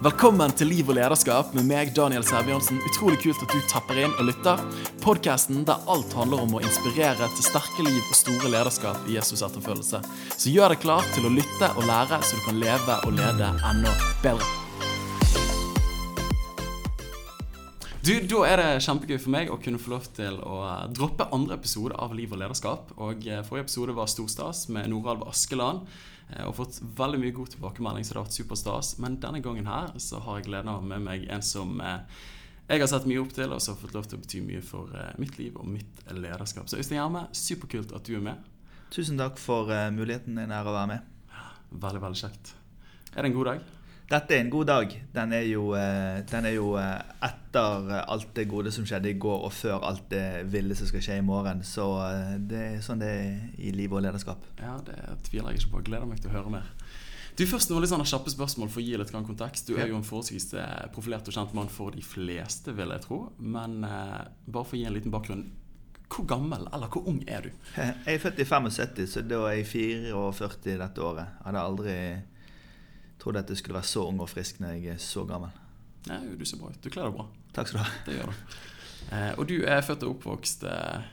Velkommen til Liv og lederskap med meg, Daniel Sæbjørnsen. Utrolig kult at du tapper inn og lytter. Podkasten der alt handler om å inspirere til sterke liv og store lederskap i Jesus' etterfølgelse. Så gjør deg klar til å lytte og lære, så du kan leve og lede enda bedre. Du, Da er det kjempegøy for meg å kunne få lov til å droppe andre episode av Liv og lederskap. Og eh, Forrige episode var storstas med Noralv Askeland. Eh, Og fått veldig mye god tilbakemelding, så det har vært superstas. Men denne gangen her så har jeg gleden av med meg en som eh, jeg har sett mye opp til, og som har fått lov til å bety mye for eh, mitt liv og mitt lederskap. Så Øystein Gjerme, superkult at du er med. Tusen takk for muligheten din her å være med. Veldig, veldig kjekt. Er det en god dag? Dette er en god dag. Den er jo, eh, den er jo eh, etter eh, alt det gode som skjedde i går, og før alt det ville som skal skje i morgen. Så det er sånn det er i liv og lederskap. Ja, det tviler jeg ikke på. Gleder meg til å høre mer. Du, Først noen litt sånne kjappe spørsmål for å gi litt kontekst. Du er jo en forholdsvis profilert og kjent mann for de fleste, vil jeg tro. Men eh, bare for å gi en liten bakgrunn. Hvor gammel eller hvor ung er du? Jeg er født i 75, så da er jeg 44 dette året. Jeg hadde aldri trodd at jeg skulle være så ung og frisk når jeg er så gammel. Nei, du ser bra ut. Du kler deg bra. Takk skal du ha. Det gjør du. Eh, og du er født og oppvokst eh,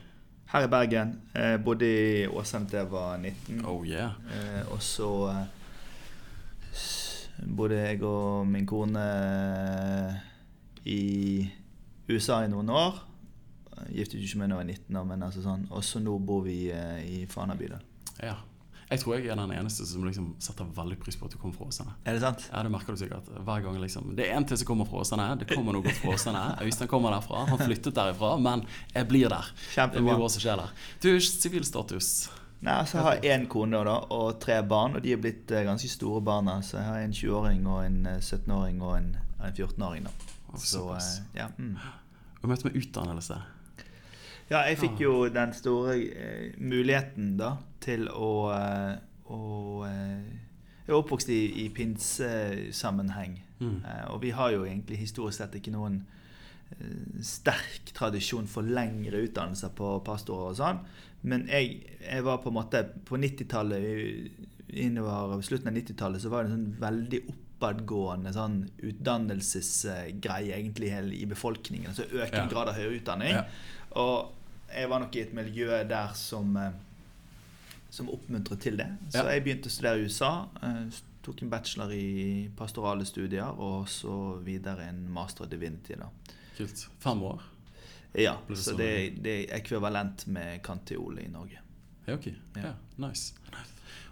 Her i Bergen. Jeg bodde i Åsane til jeg var 19. Oh yeah. Eh, og så eh, bodde jeg og min kone eh, i USA i noen år. Giftet ikke meg da jeg var 19 år, men altså sånn. Og så nå bor vi eh, i Fana bydel. Ja. Jeg tror jeg er den eneste som liksom setter veldig pris på at du kommer fra Åsane. Er det sant? Ja, Det merker du sikkert. Hver gang liksom Det er en til som kommer fra Åsane. Det kommer noe godt fra Åsane. Øystein kommer derfra. Han flyttet derifra, men jeg blir der. Det er Kjempebra. mye bra som skjer der. Du, sivilstatus. Nei, så har jeg én kone da, og tre barn, og de er blitt eh, ganske store barna. Så jeg har en 20-åring og en eh, 17-åring og en, en 14-åring. da. Så eh, ja. Mm. Og møte med utdannelse. Ja, jeg fikk jo den store eh, muligheten da til å, eh, å eh, Jeg er oppvokst i, i pinsesammenheng. Mm. Eh, og vi har jo egentlig historisk sett ikke noen eh, sterk tradisjon for lengre utdannelser på pastorer og sånn. Men jeg, jeg var på en måte På 90-tallet, i- innover slutten av 90-tallet, så var det en sånn veldig oppadgående sånn utdannelsesgreie egentlig i befolkningen. Altså økende Ja. grad av høyere utdanning. Ja. Og jeg var nok i et miljø der som, eh, som oppmuntret til det. Så jeg begynte å studere i USA. eh, Tok en bachelor i pastorale studier, og så videre en master i divinity. da. Kult. Fem år. Ja, så så- det, det er ekvivalent med kanteol i Norge. Ja, ok. Ja. Ja, nice.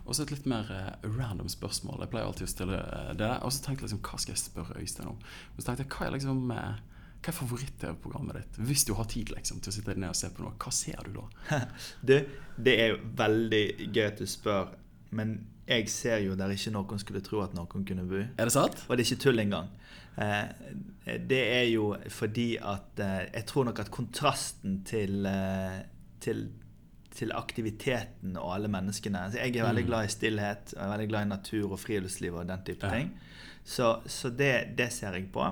Og så et litt mer uh, random spørsmål. Jeg pleier alltid å stille det. Og så tenkte jeg liksom, hva skal jeg spørre Øystein om? Og så tenkte jeg, hva er liksom eh, hva er favoritt-TV-programmet ditt? Hvis du har tid liksom, til å sitte ned og se på noe, hva ser du da? Du, det er jo veldig gøy at du spør, men jeg ser jo der ikke noen skulle tro at noen kunne bo. Er det sant? Og det er ikke tull engang. Eh, det er jo fordi at eh, Jeg tror nok at kontrasten til, eh, til, til aktiviteten og alle menneskene altså Jeg er veldig Mm. glad i stillhet, og veldig glad i natur og friluftsliv og den type Ja. ting. Så, så det, det ser jeg på.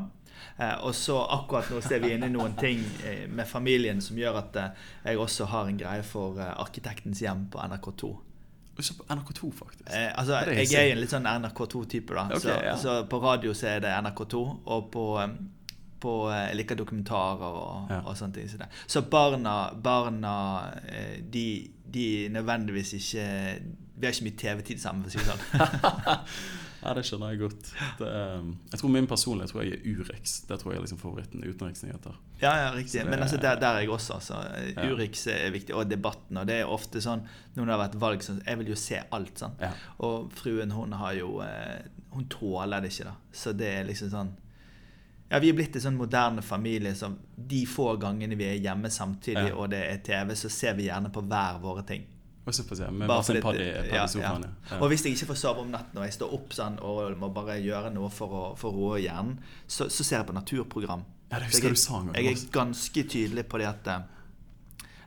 Eh, og så akkurat nå ser vi inne i noen ting eh, med familien som gjør at eh, jeg også har en greie for Arkitektens hjem på NRK2. Også på NRK2, faktisk. Eh, altså, er jeg er en litt sånn NRK2-type, da. okay, så, ja. så på radio så er det NRK2, og på, på Jeg liker dokumentarer og, Ja. og sånne ting. Så, så barna, barna de, de nødvendigvis ikke Vi har ikke mye TV-tid sammen, for å si det sånn. Ja, det skjønner jeg godt. Det, er- jeg tror Min personlige tror jeg er Urix. Det tror jeg er liksom favoritten. Utenriksnyheter. ja, ja, riktig. Det- Men altså, der, der er jeg også. Altså. Ja. Urix er viktig, og debatten. Og det er ofte sånn når det har vært valg sånn, Jeg vil jo se alt, sånn. Ja. Og fruen hun har jo eh, Hun tåler det ikke, da. Så det er liksom sånn Ja, vi er blitt en sånn moderne familie som de få gangene vi er hjemme samtidig, Ja. og det er TV, så ser vi gjerne på hver våre ting. Og så får se. Med Bare fordi- paddy ja, ja. Ja. Og hvis jeg ikke får sove om natten, og jeg står opp sånn og må bare gjøre noe for å, for å roe hjernen, så, så ser jeg på naturprogram. Ja, det husker jeg, du sa en gang. jeg er ganske tydelig på det at eh,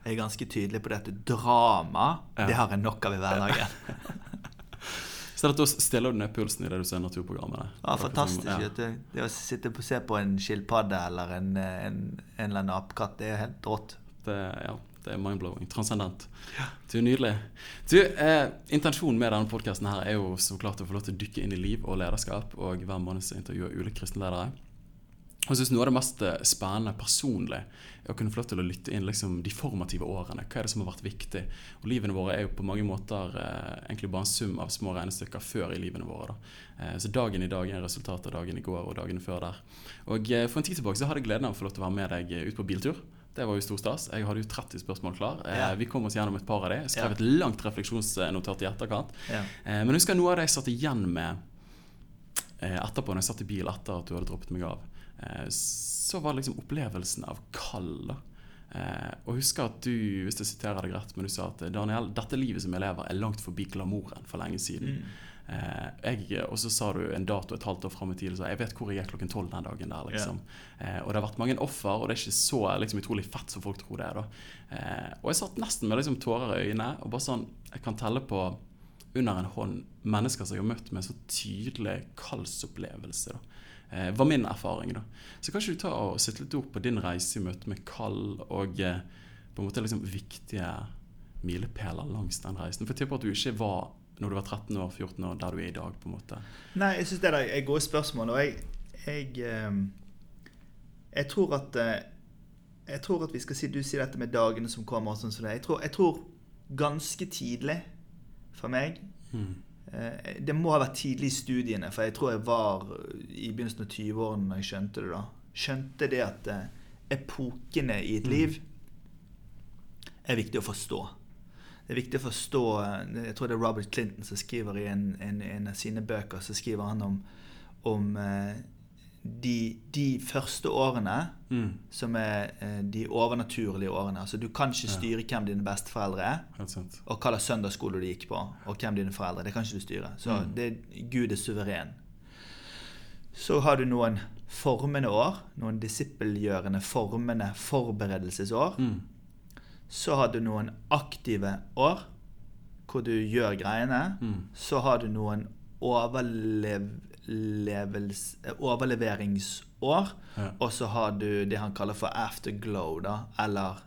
jeg er ganske tydelig på det at drama, det har jeg nok av i hverdagen. Så da stiller du ned pulsen i det du ser naturprogrammene. Ja, fantastisk. ja. vet. Det å sitte og se på en skilpadde eller en, en, en eller annen apekatt, det er helt rått. Det, ja, det er mind-blowing. Transcendent. Du, Nydelig. Du, eh, Intensjonen med denne podkasten er jo så klart å få lov til å dykke inn i liv og lederskap, og hver måned intervjuer ulike kristenledere. Og jeg synes Noe av det mest eh, spennende personlig er å kunne få lov til å lytte inn liksom, de formative årene. Hva er det som har vært viktig? Og Livene våre er jo på mange måter eh, egentlig bare en sum av små regnestykker før i livene våre. Eh, så dagen i dag er resultatet av dagen i går og dagene før der. Og eh, For en tid tilbake så hadde jeg gleden av å få lov til å være med deg eh, ut på biltur. Det var jo stor stas. Jeg hadde jo 30 spørsmål klar. Eh, Ja. Vi kom oss gjennom et par av de. Jeg skrev et langt refleksjonsnotat i etterkant. Ja. Eh, Men jeg husker noe av det jeg satt igjen med eh, etterpå, når jeg satt i bil etter at du hadde droppet meg av, så var det liksom opplevelsen av kall. Og husker at du, hvis jeg siterer deg rett, men du sa at Daniel, dette livet som jeg lever, er langt forbi glamouren for lenge siden. Mm. Eh, jeg, og så sa du en dato et halvt år fram i tid, og sa jeg vet hvor jeg er klokken tolv den dagen der. liksom. Eh, og det har vært mange offer, og det er ikke så liksom, utrolig fett som folk tror det er. da. Eh, og jeg satt nesten med liksom, tårer i øynene, og bare sånn Jeg kan telle på under en hånd mennesker som jeg har møtt med en så tydelig kallsopplevelse. da. Eh, var min erfaring. da. Så kan du ta og sette litt ord på din reise i møte med kall og eh, på en måte liksom viktige milepæler langs den reisen? For jeg tipper at du ikke var når du var 13 år, 14 år, der du er i dag. på en måte. Nei, jeg syns det er et gode spørsmål. Og jeg, jeg, eh, jeg tror at eh, Jeg tror at vi skal si Du sier dette med dagene som kommer. og sånn som det. Jeg tror, jeg tror ganske tidlig for meg mm. Det må ha vært tidlig i studiene, for jeg tror jeg var i begynnelsen av 20-årene da jeg skjønte det. da. Skjønte det at eh, epokene i et liv er viktig å forstå. Det er viktig å forstå Jeg tror det er Robert Clinton som skriver i en, en, en av sine bøker så skriver han om, om eh, de, de første årene Mm. som er eh, de overnaturlige årene. Altså Du kan ikke Ja. styre hvem dine besteforeldre er, og hva slags søndagsskole du gikk på, og hvem dine foreldre. Det kan ikke du styre. Så Mm. det, Gud er suveren. Så har du noen formende år. Noen disippelgjørende, formende forberedelsesår. Mm. Så har du noen aktive år, hvor du gjør greiene. Mm. Så har du noen overleveringsår. Ja. Og så har du det han kaller for afterglow, da. Eller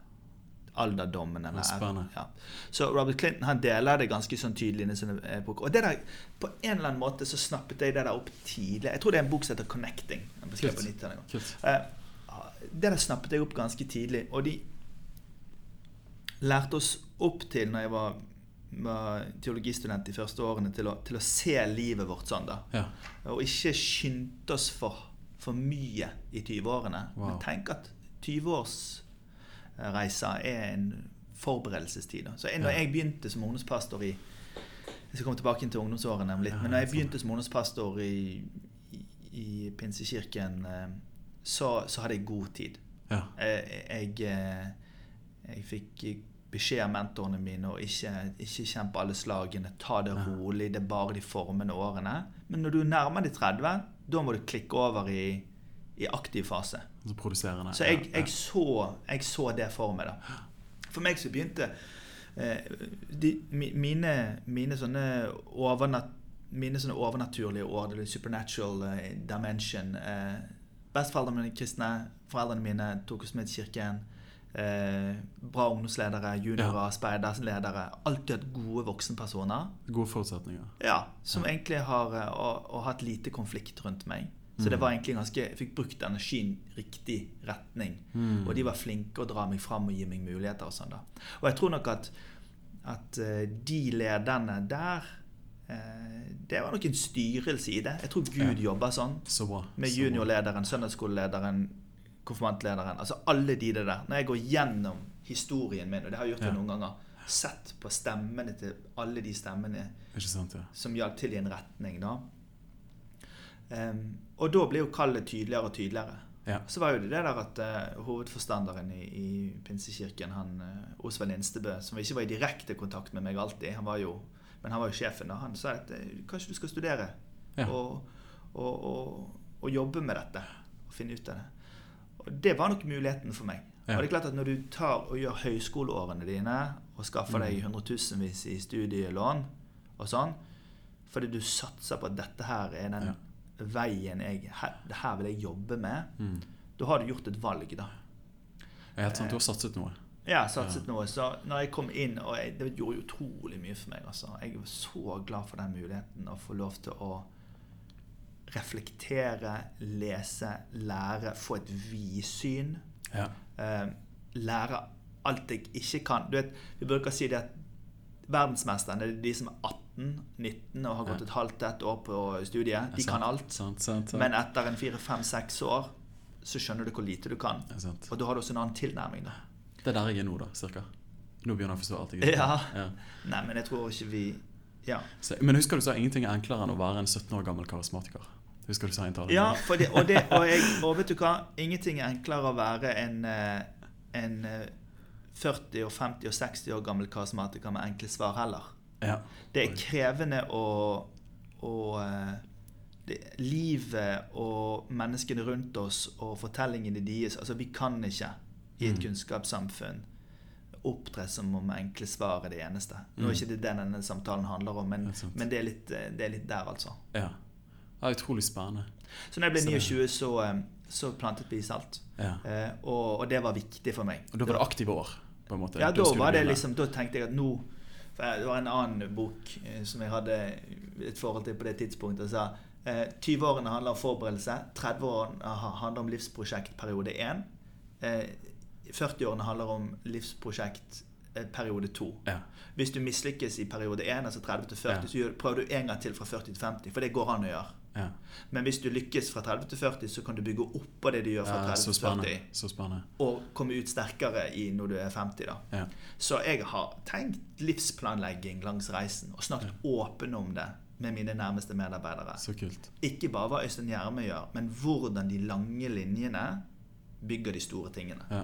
alderdommen. Eller, Ja, spennende. ja. Så Robert Clinton han deler det ganske sånn tydelig eh. Og det der, på en eller annen måte så snappet jeg det der opp tidlig. Jeg tror det er en bok som heter 'Connecting'. Den ble på Kult. 90-tallet en gang. Kult. Eh, det der snappet jeg opp ganske tidlig. Og de lærte oss opp til, når jeg var, var teologistudent de første årene, til å, til å se livet vårt sånn. da. Ja. Og ikke skynde oss for, for mye i 20-årene. Wow. Men tenk at 20-årsreisa er en forberedelsestid. da. Så jeg, når Ja. jeg begynte som ungdomspastor i Jeg skal komme tilbake til ungdomsårene om litt. Men når jeg begynte som ungdomspastor i, i, i Pinsekirken, eh, så, så hadde jeg god tid. Ja. Jeg, jeg, eh, jeg fikk beskjed av mentorene mine og ikke, ikke kjempe alle slagene. Ta det rolig. Det er bare de formende årene. Men når du nærmer deg 30, da må du klikke over i, i aktiv fase. Så. Så jeg, jeg, så, jeg så det for meg, da. For meg så begynte eh, de, mine, mine sånne overnat, mine sånne overnaturlige år, eller supernatural eh, dimension eh, Besteforeldrene mine kristne, foreldrene mine tok oss med til kirken. Eh, bra ungdomsledere, juniorer, speiderledere. Alltid hatt gode voksenpersoner. Gode forutsetninger. Ja, som egentlig har eh, og, og hatt lite konflikt rundt meg. Så det Mm. var egentlig ganske, Jeg fikk brukt energien riktig retning. Mm. Og de var flinke å dra meg fram og gi meg muligheter. Og sånn da. Og jeg tror nok at, at eh, de lederne der eh, Det var nok en styrelse i det. Jeg tror Gud Ja. jobber sånn. Så bra. Med juniorlederen, søndagsskolelederen, konfirmantlederen. Altså alle de der. Når jeg går gjennom historien min, og det har jeg gjort Ja. noen ganger, sett på stemmene til alle de stemmene sant, ja. som hjalp til i en retning. da. Um, og da ble jo kallet tydeligere og tydeligere. Ja. Så var jo det det der at uh, hovedforstanderen i, i Pinsekirken, han uh, Osvald Instebø, som ikke var i direkte kontakt med meg alltid, han var jo, men han var jo sjefen, da, han sa at eh, kanskje du skal studere og, og, og, og jobbe med dette og finne ut av det. Det var nok muligheten for meg. Ja. Og det er klart at når du tar og gjør høyskoleårene dine og skaffer deg hundretusenvis i studielån og sånn, fordi du satser på at dette her er den Ja. veien jeg her, Det her vil jeg jobbe med. Mm. Da har du gjort et valg, da. Er helt sant, du har satset noe. Ja, satset noe. Så når jeg kom inn og jeg, Det gjorde utrolig mye for meg. altså. Jeg var så glad for den muligheten å få lov til å reflektere, lese, lære, få et vidsyn. Ja. Eh, lære alt jeg ikke kan. Du vet, Vi bruker å si det at verdensmesterne er de som er 18-19 og har gått et halvt ett år på studiet. De kan alt. Sant, sant, sant. Men etter en fire-fem-seks år så skjønner du hvor lite du kan. Og da har du også en annen tilnærming. da. Det er der jeg er nå, da, cirka. Nå begynner jeg å forstå alt jeg Ja. ja. Nei, men jeg tror ikke vi Ja, Så, men husker du sa ingenting er enklere enn å være en 17 år gammel karismatiker? Husker du en ja det, og, det, og, jeg, og vet du hva? Ingenting er enklere å være en, eh, en eh, 40, og 50 og 60 år gammel karismatiker med enkle svar heller. Ja. Det er krevende å, å eh, det, Livet og menneskene rundt oss og fortellingene deres Altså, vi kan ikke i et Mm. kunnskapssamfunn opptre som om enkle svar er det eneste. Nå er Mm. ikke det det denne samtalen handler om, men, Det er men det, er litt, eh, det er litt der, altså. ja. Det er utrolig spennende. Så når jeg ble 29, så, eh, så plantet vi salt. Ja. Eh, og, og det var viktig for meg. Og da var det aktive år, på en måte? Ja, da var det liksom Da tenkte jeg at nå for Det var en annen bok eh, som jeg hadde et forhold til på det tidspunktet. og sa eh, 20-årene handler om forberedelse. 30-årene handler om livsprosjekt periode 1. Eh, 40-årene handler om livsprosjekt periode 2. Ja. Hvis du mislykkes i periode 1, altså 30 til 40, Ja. så prøver du en gang til fra 40 til 50. For det går an å gjøre. Ja. Men hvis du lykkes fra 30 til 40, så kan du bygge opp på det du gjør fra 30 så til 40. Så spennende. og komme ut sterkere i når du er 50. da. Ja. Så jeg har tenkt livsplanlegging langs reisen og snakket åpen om det med mine nærmeste medarbeidere. Så kult. Ikke bare hva Øystein Gjerme gjør, men hvordan de lange linjene bygger de store tingene. Ja.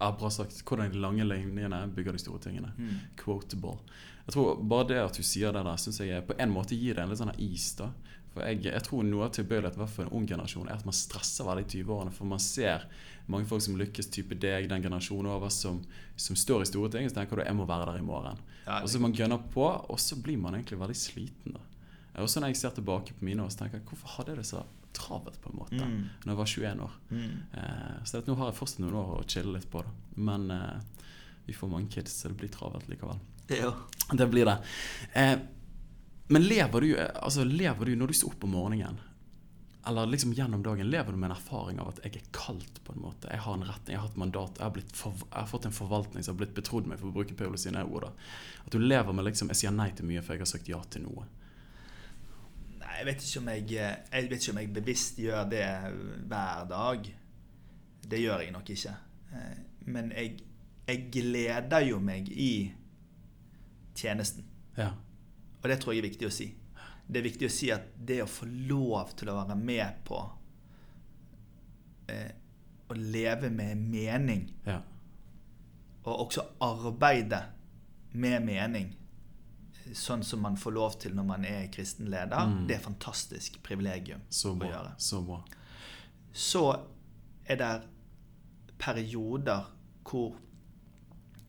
ja, bra sagt. Hvordan de lange linjene bygger de store tingene. Mm. Quotable. Jeg tror Bare det at du sier det der, syns jeg på en måte gir det en litt sånn is. da For jeg, jeg tror noe av tilbøyelighet i hvert fall for en ung generasjon er at man stresser veldig i 20-årene. For man ser mange folk som lykkes, type deg, den generasjonen over, som, som står i store ting. Så tenker du jeg må være der i morgen. Ja, Og så man gønner på, og så blir man egentlig veldig sliten. da Også når jeg ser tilbake på mine år, så tenker jeg hvorfor hadde jeg det så travelt på en måte Mm. Når jeg var 21 år. Mm. Eh, så nå har jeg fortsatt noen år å chille litt på. Da. Men eh, vi får mange kids, så det blir travelt likevel. Er Det blir det. Eh, men lever du, altså, lever du når du står opp om morgenen, eller liksom gjennom dagen, lever du med en erfaring av at jeg er kalt på en måte? Jeg har en retning, jeg har et mandat, jeg har, for, jeg har fått en forvaltning som har blitt betrodd meg, for å bruke Paulus sine ord. da. At du lever med liksom Jeg sier nei til mye, for jeg har sagt ja til noe. Nei, jeg vet ikke om jeg Jeg vet ikke om jeg bevisst gjør det hver dag. Det gjør jeg nok ikke. Eh, Men jeg, jeg gleder jo meg i tjenesten. Ja. Og det tror jeg er viktig å si. Det er viktig å si at det å få lov til å være med på eh, å leve med mening, ja. og også arbeide med mening, sånn som man får lov til når man er kristen leder, Mm. det er fantastisk privilegium Så å gjøre. Så bra. Så er det perioder hvor,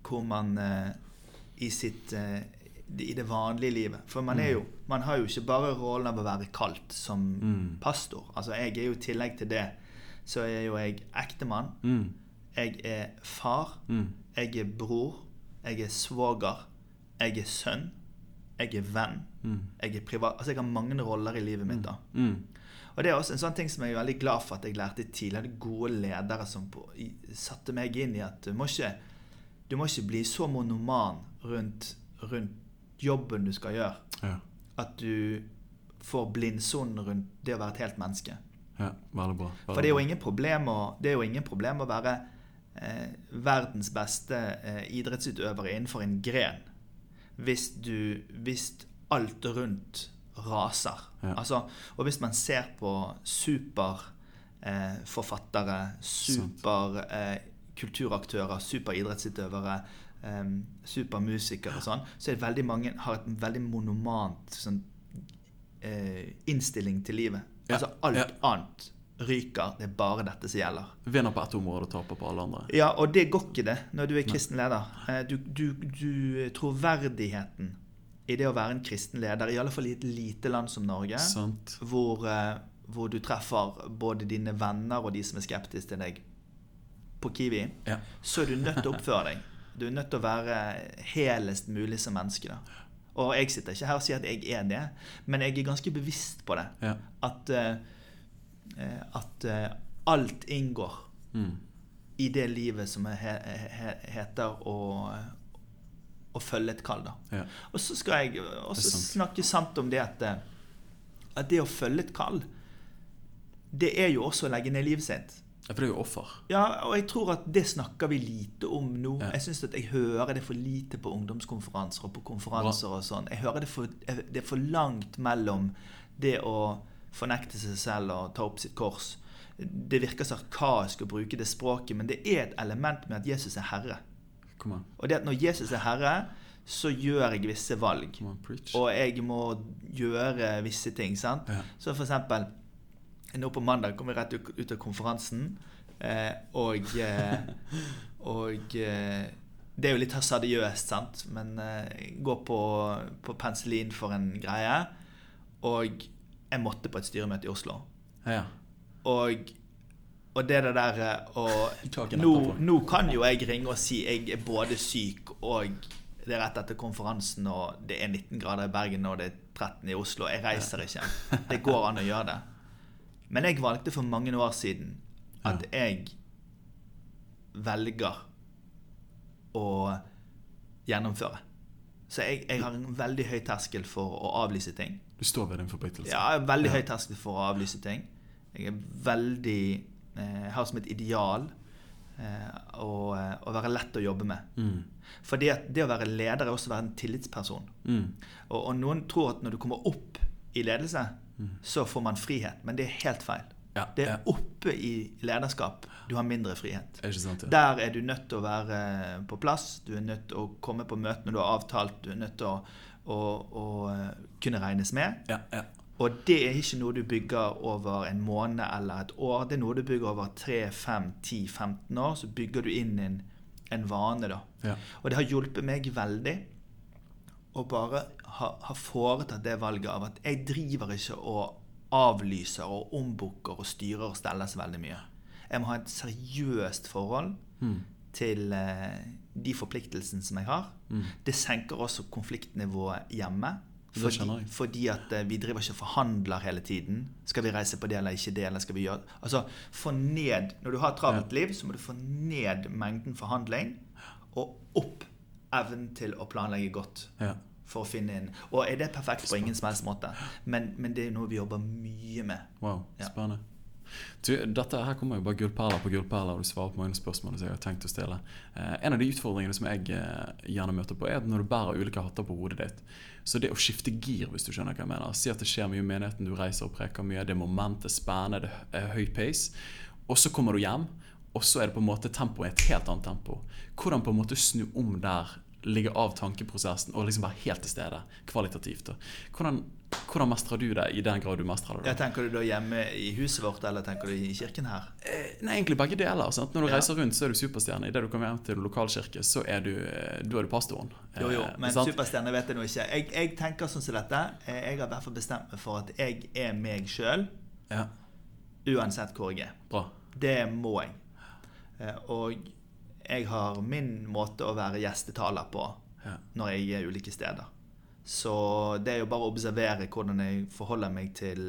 hvor man eh, i sitt eh, i det vanlige livet. For man, er jo, man har jo ikke bare rollen av å være kalt som Mm. pastor. Altså Jeg er jo i tillegg til det så er jo jeg ektemann. Mm. Jeg er far. Mm. Jeg er bror. Jeg er svoger. Jeg er sønn. Jeg er venn. Mm. Jeg er privat. Altså jeg har mange roller i livet mitt. da. Mm. Og det er også en sånn ting som jeg er veldig glad for at jeg lærte tidligere. Gode ledere som på, i, satte meg inn i at du må ikke, du må ikke bli så monoman rundt, rundt jobben du skal gjøre, Ja. at du får blindsonen rundt det å være et helt menneske. ja. Veldig bra. Veldig For det er jo ingen problem å, ingen problem å være eh, verdens beste eh, idrettsutøver innenfor en gren hvis du Hvis alt rundt raser. Ja. Altså, og hvis man ser på superforfattere, eh, forfattere, super eh, superidrettsutøvere, eh, supermusikere og sånn, så er det veldig mange har et veldig monomant sånn, uh, innstilling til livet. Ja, Altså alt ja. annet ryker. Det er bare dette som gjelder. Vinner på ett område og taper på alle andre. Ja, og det går ikke det når du er kristen leder. Eh, Du, du, du Troverdigheten i det å være en kristen leder, i alle fall i et lite land som Norge, Sant. hvor, eh, hvor du treffer både dine venner og de som er skeptiske til deg på Kiwi, Ja. så er du nødt til å oppføre deg Du er nødt til å være helest mulig som menneske. da. Og jeg sitter ikke her og sier at jeg er det, men jeg er ganske bevisst på det. Ja. At, eh, at uh, alt inngår Mm. i det livet som he, he, heter å, å følge et kall. da. Ja. Og så skal jeg også sant. snakke sant om det at, at det å følge et kall, det er jo også å legge ned livet sitt. Ja, For det er jo offer. Ja, og jeg tror at det snakker vi lite om nå. Ja. Jeg syns at jeg hører det for lite på ungdomskonferanser og på konferanser og sånn. Jeg hører det for, det er for langt mellom det å fornekte seg selv og ta opp sitt kors. Det virker sarkaisk å bruke det språket, men det er et element med at Jesus er herre. Og det at når Jesus er herre, så gjør jeg visse valg. On. Og jeg må gjøre visse ting. sant? Ja. Så for eksempel Nå på mandag kom vi rett ut av konferansen, eh, og eh, Og eh, det er jo litt hasardiøst, sant, men eh, jeg går på, på penicillin for en greie. Og jeg måtte på et styremøte i Oslo. Ja. Og, og det der eh, og nå, nå kan jo jeg ringe og si jeg er både syk og det er rett etter konferansen, og det er 19 grader i Bergen og det er 13 i Oslo. Jeg reiser ikke. Det går an å gjøre det. Men jeg valgte for mange år siden at jeg velger å gjennomføre. Så jeg, jeg har en veldig høy terskel for å avlyse ting. Du står ved din forpliktelse. Ja, jeg har veldig Ja. høy terskel for å avlyse ting. Jeg er veldig eh, har som et ideal eh, å, eh, å være lett å jobbe med. Mm. Fordi at det å være leder er også å være en tillitsperson. Mm. Og, og noen tror at når du kommer opp i ledelse, så får man frihet. Men det er helt feil. Ja, Det er oppe i lederskap du har mindre frihet. Er sant? Ja. Der er du nødt til å være på plass. Du er nødt til å komme på møtene du har avtalt. Du er nødt til å, å, å eh, kunne regnes med. Ja, ja. Og det er ikke noe du bygger over en måned eller et år. Det er noe du bygger over 3-5-10-15 år. Så bygger du inn en, en vane, da. Ja. Og det har hjulpet meg veldig å bare ha, ha foretatt det valget av at jeg driver ikke og avlyser og ombooker og styrer og steller så veldig mye. Jeg må ha et seriøst forhold Mm. til eh, de forpliktelsene som jeg har. Mm. Det senker også konfliktnivået hjemme. Fordi, fordi at eh, vi driver ikke og forhandler hele tiden. Skal vi reise på det eller ikke det? eller skal vi gjøre Altså, få ned Når du har et travelt liv, så må du få ned mengden forhandling, og opp evnen til å planlegge godt. ja. For å finne inn Og er det perfekt på ingen som helst måte? Men, men det er noe vi jobber mye med. Wow, Ja. spennende. Du, dette her kommer jo bare gullperler på gullperler, og du svarer på mange spørsmål som jeg har tenkt å stille. Eh, en av de utfordringene som jeg eh, gjerne møter på, er når du bærer ulike hatter på hodet ditt, så det å skifte gir, hvis du skjønner hva jeg mener Si at det skjer mye i menigheten, du reiser og preker mye, det er moment, det er spennende, det er høy pace, og så kommer du hjem, og så er det på en måte tempoet et helt annet tempo. Hvordan på en måte snu om der, ligge av tankeprosessen og liksom være helt til stede, kvalitativt. Da. Hvordan, hvordan mestrer du det, i den grad du mestrer det? da? Ja, tenker du da hjemme i huset vårt, eller tenker du i kirken her? Eh, Nei, egentlig begge deler. Sant? Når du Ja. reiser rundt, så er du superstjerne. Idet du kommer hjem til lokalkirke, så er du, du er du pastoren. Jo, jo, Eh, men sant? superstjerne vet jeg nå ikke. Jeg, jeg tenker sånn som dette. Eh, Jeg har i hvert fall bestemt meg for at jeg er meg sjøl, Ja, uansett hvor jeg er. bra. Det må jeg. Eh, Og jeg har min måte å være gjestetaler på Ja. når jeg er ulike steder. Så det er jo bare å observere hvordan jeg forholder meg til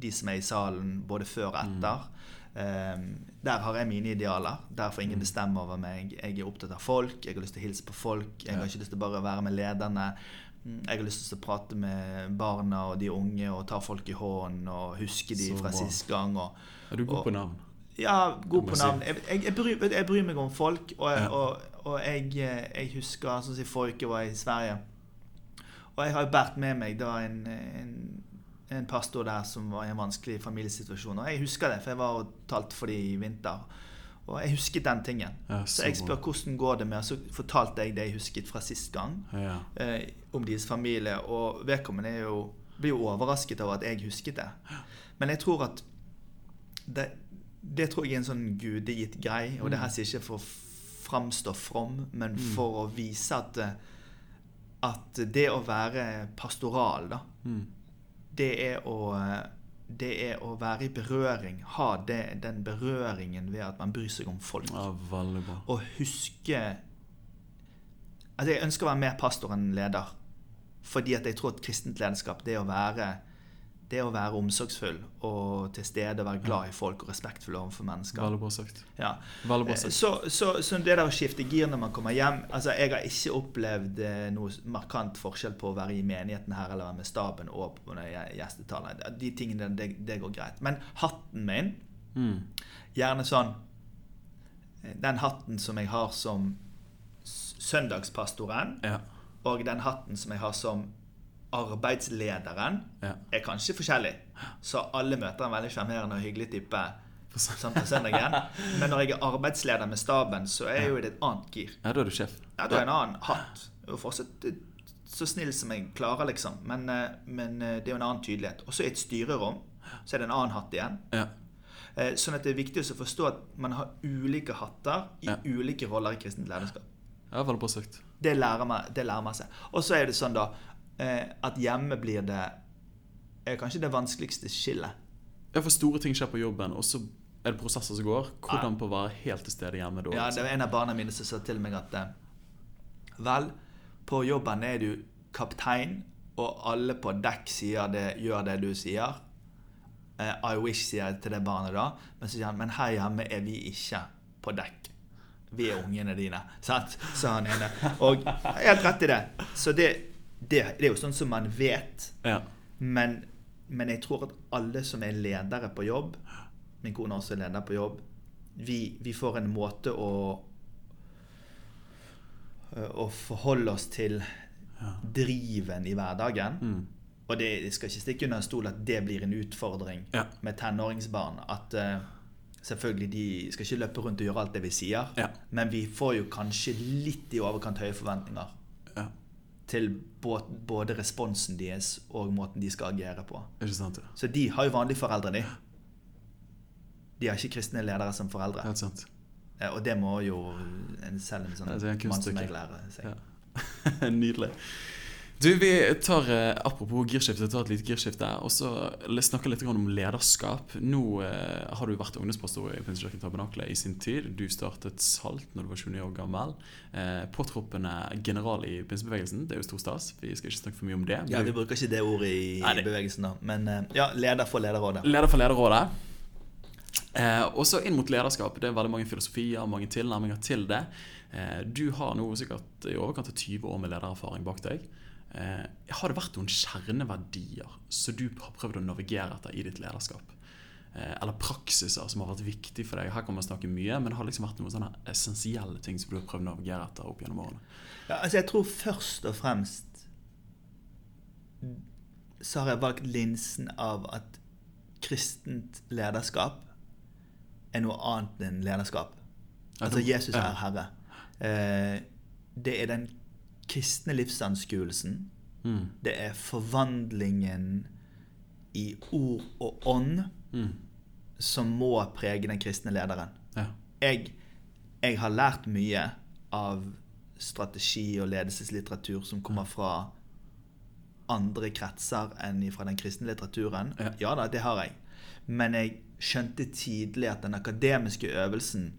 de som er i salen, både før og etter. Eh, der har jeg mine idealer. Der får ingen bestemme over meg. Jeg er opptatt av folk. Jeg har lyst til å hilse på folk. Jeg har ikke lyst til bare å være med lederne. Mm, Jeg har lyst til å prate med barna og de unge og ta folk i hånden og huske de Så fra bra. sist gang. Og, Er du god på navn? Ja, god på navn. Jeg, jeg, jeg, bryr, jeg bryr meg om folk, og, Ja. og, og jeg, jeg husker sånn si, forrige uke var jeg i Sverige. Og jeg har jo båret med meg da en, en, en pastor der som var i en vanskelig familiesituasjon. Og jeg husker det, for jeg var og talte for dem i vinter. Og jeg husket den tingen. Ja, Så jeg spør hvordan går det med Og så fortalte jeg det jeg husket fra sist gang Ja. eh, om deres familie. Og vedkommende jo, blir jo overrasket over at jeg husket det. Men jeg tror at det, det tror jeg er en sånn gudegitt grei. Og det her sier jeg ikke for å framstå from, men for å vise at, eh, at det å være pastoral, da, Mm. det er å eh, det er å være i berøring. Ha det, den berøringen ved at man bryr seg om folk ja, veldig bra. Og huske Altså, jeg ønsker å være mer pastor enn leder. Fordi at jeg tror at kristent lederskap, det å være det å være omsorgsfull og til stede, være glad i folk og respektfull overfor mennesker. Veldig bra sagt. Ja. Veldig bra Eh, sagt. Så, så, så det der å skifte gir når man kommer hjem altså Jeg har ikke opplevd eh, noe markant forskjell på å være i menigheten her eller være med staben og på når. De tingene, det, det går greit. Men hatten min, Mm. gjerne sånn eh, Den hatten som jeg har som søndagspastoren, Ja. og den hatten som jeg har som arbeidslederen, ja. er kanskje forskjellig. Så alle møter en veldig sjarmerende og hyggelig type sånn på søndagen. Men når jeg er arbeidsleder med staben, så er jo i et annet gir. ja, da er du sjef. Ja, da er en annen hatt. Og fortsatt eh, så snill som jeg klarer, liksom. Men, eh, men eh, det er jo en annen tydelighet. Og så i et styrerom så er det en annen hatt igjen. Ja. Sånn at det er viktig å forstå at man har ulike hatter i Ja. ulike roller i kristent lederskap. ja. Det lærer man, det lærer man seg. Og så er det sånn da at hjemme blir det er kanskje det vanskeligste skillet. Ja, for store ting skjer på jobben, og så er det prosesser som går. Hvordan på å være helt til stede hjemme da? Ja, liksom? det var en av barna mine som sa til meg at eh, Vel, på jobben er du kaptein, og alle på dekk sier det, gjør det du sier. Eh, I wish, sier jeg til det barnet da. Men så sier han, men her hjemme er vi ikke på dekk. Vi er ungene dine. Sant? Sa han ene. Og helt rett i det. Så det, det, det er jo sånn som man vet. Ja. Men, men jeg tror at alle som er ledere på jobb Min kone også er leder på jobb. Vi, vi får en måte å Å forholde oss til driven i hverdagen. Mm. Og det jeg skal ikke stikke under en stol at det blir en utfordring Ja. med tenåringsbarn. At uh, selvfølgelig de skal ikke løpe rundt og gjøre alt det vi sier. Ja. Men vi får jo kanskje litt i overkant høye forventninger. Til både, responsen deres og måten de skal agere på. Sant? ja. Så de har jo vanlige foreldre, de. De har ikke kristne ledere som foreldre. Eh, Og det må jo en selv en sånn Ja, mann som jeg lærer seg. Ja. Nydelig. Du, vi tar, eh, Apropos girskifte, tar et lite girskifte. Og så snakker litt om lederskap. Nå eh, har du vært ungdomspastor i Pinsekirken Tabernakle i sin tid. Du startet Salt når du var 29 år gammel. Eh, påtroppende general i pinsebevegelsen. Det er jo stor stas. Vi skal ikke snakke for mye om det. Ja, Vi bruker ikke det ordet i, Nei, det- bevegelsen, da. Men ja, leder for lederrådet. Leder for Lederrådet. Eh, og så inn mot lederskap. Det er veldig mange filosofier, mange tilnærminger til det. Eh, du har nå sikkert i overkant av 20 år med ledererfaring bak deg. Eh, har det vært noen kjerneverdier som du har prøvd å navigere etter i ditt lederskap? Eh, eller praksiser som har vært viktig for deg? Her kan man snakke mye, men det har liksom vært noen sånne essensielle ting som du har prøvd å navigere etter opp gjennom årene? Ja, altså Jeg tror først og fremst så har jeg valgt linsen av at kristent lederskap er noe annet enn lederskap. Altså Jesus er Herre. Eh, det er den kristne livsanskuelsen. Mm. Det er forvandlingen i ord og ånd Mm. som må prege den kristne lederen. Ja. Jeg, jeg har lært mye av strategi- og ledelseslitteratur som kommer fra andre kretser enn fra den kristne litteraturen. Ja. Ja da, det har jeg. Men jeg skjønte tidlig at den akademiske øvelsen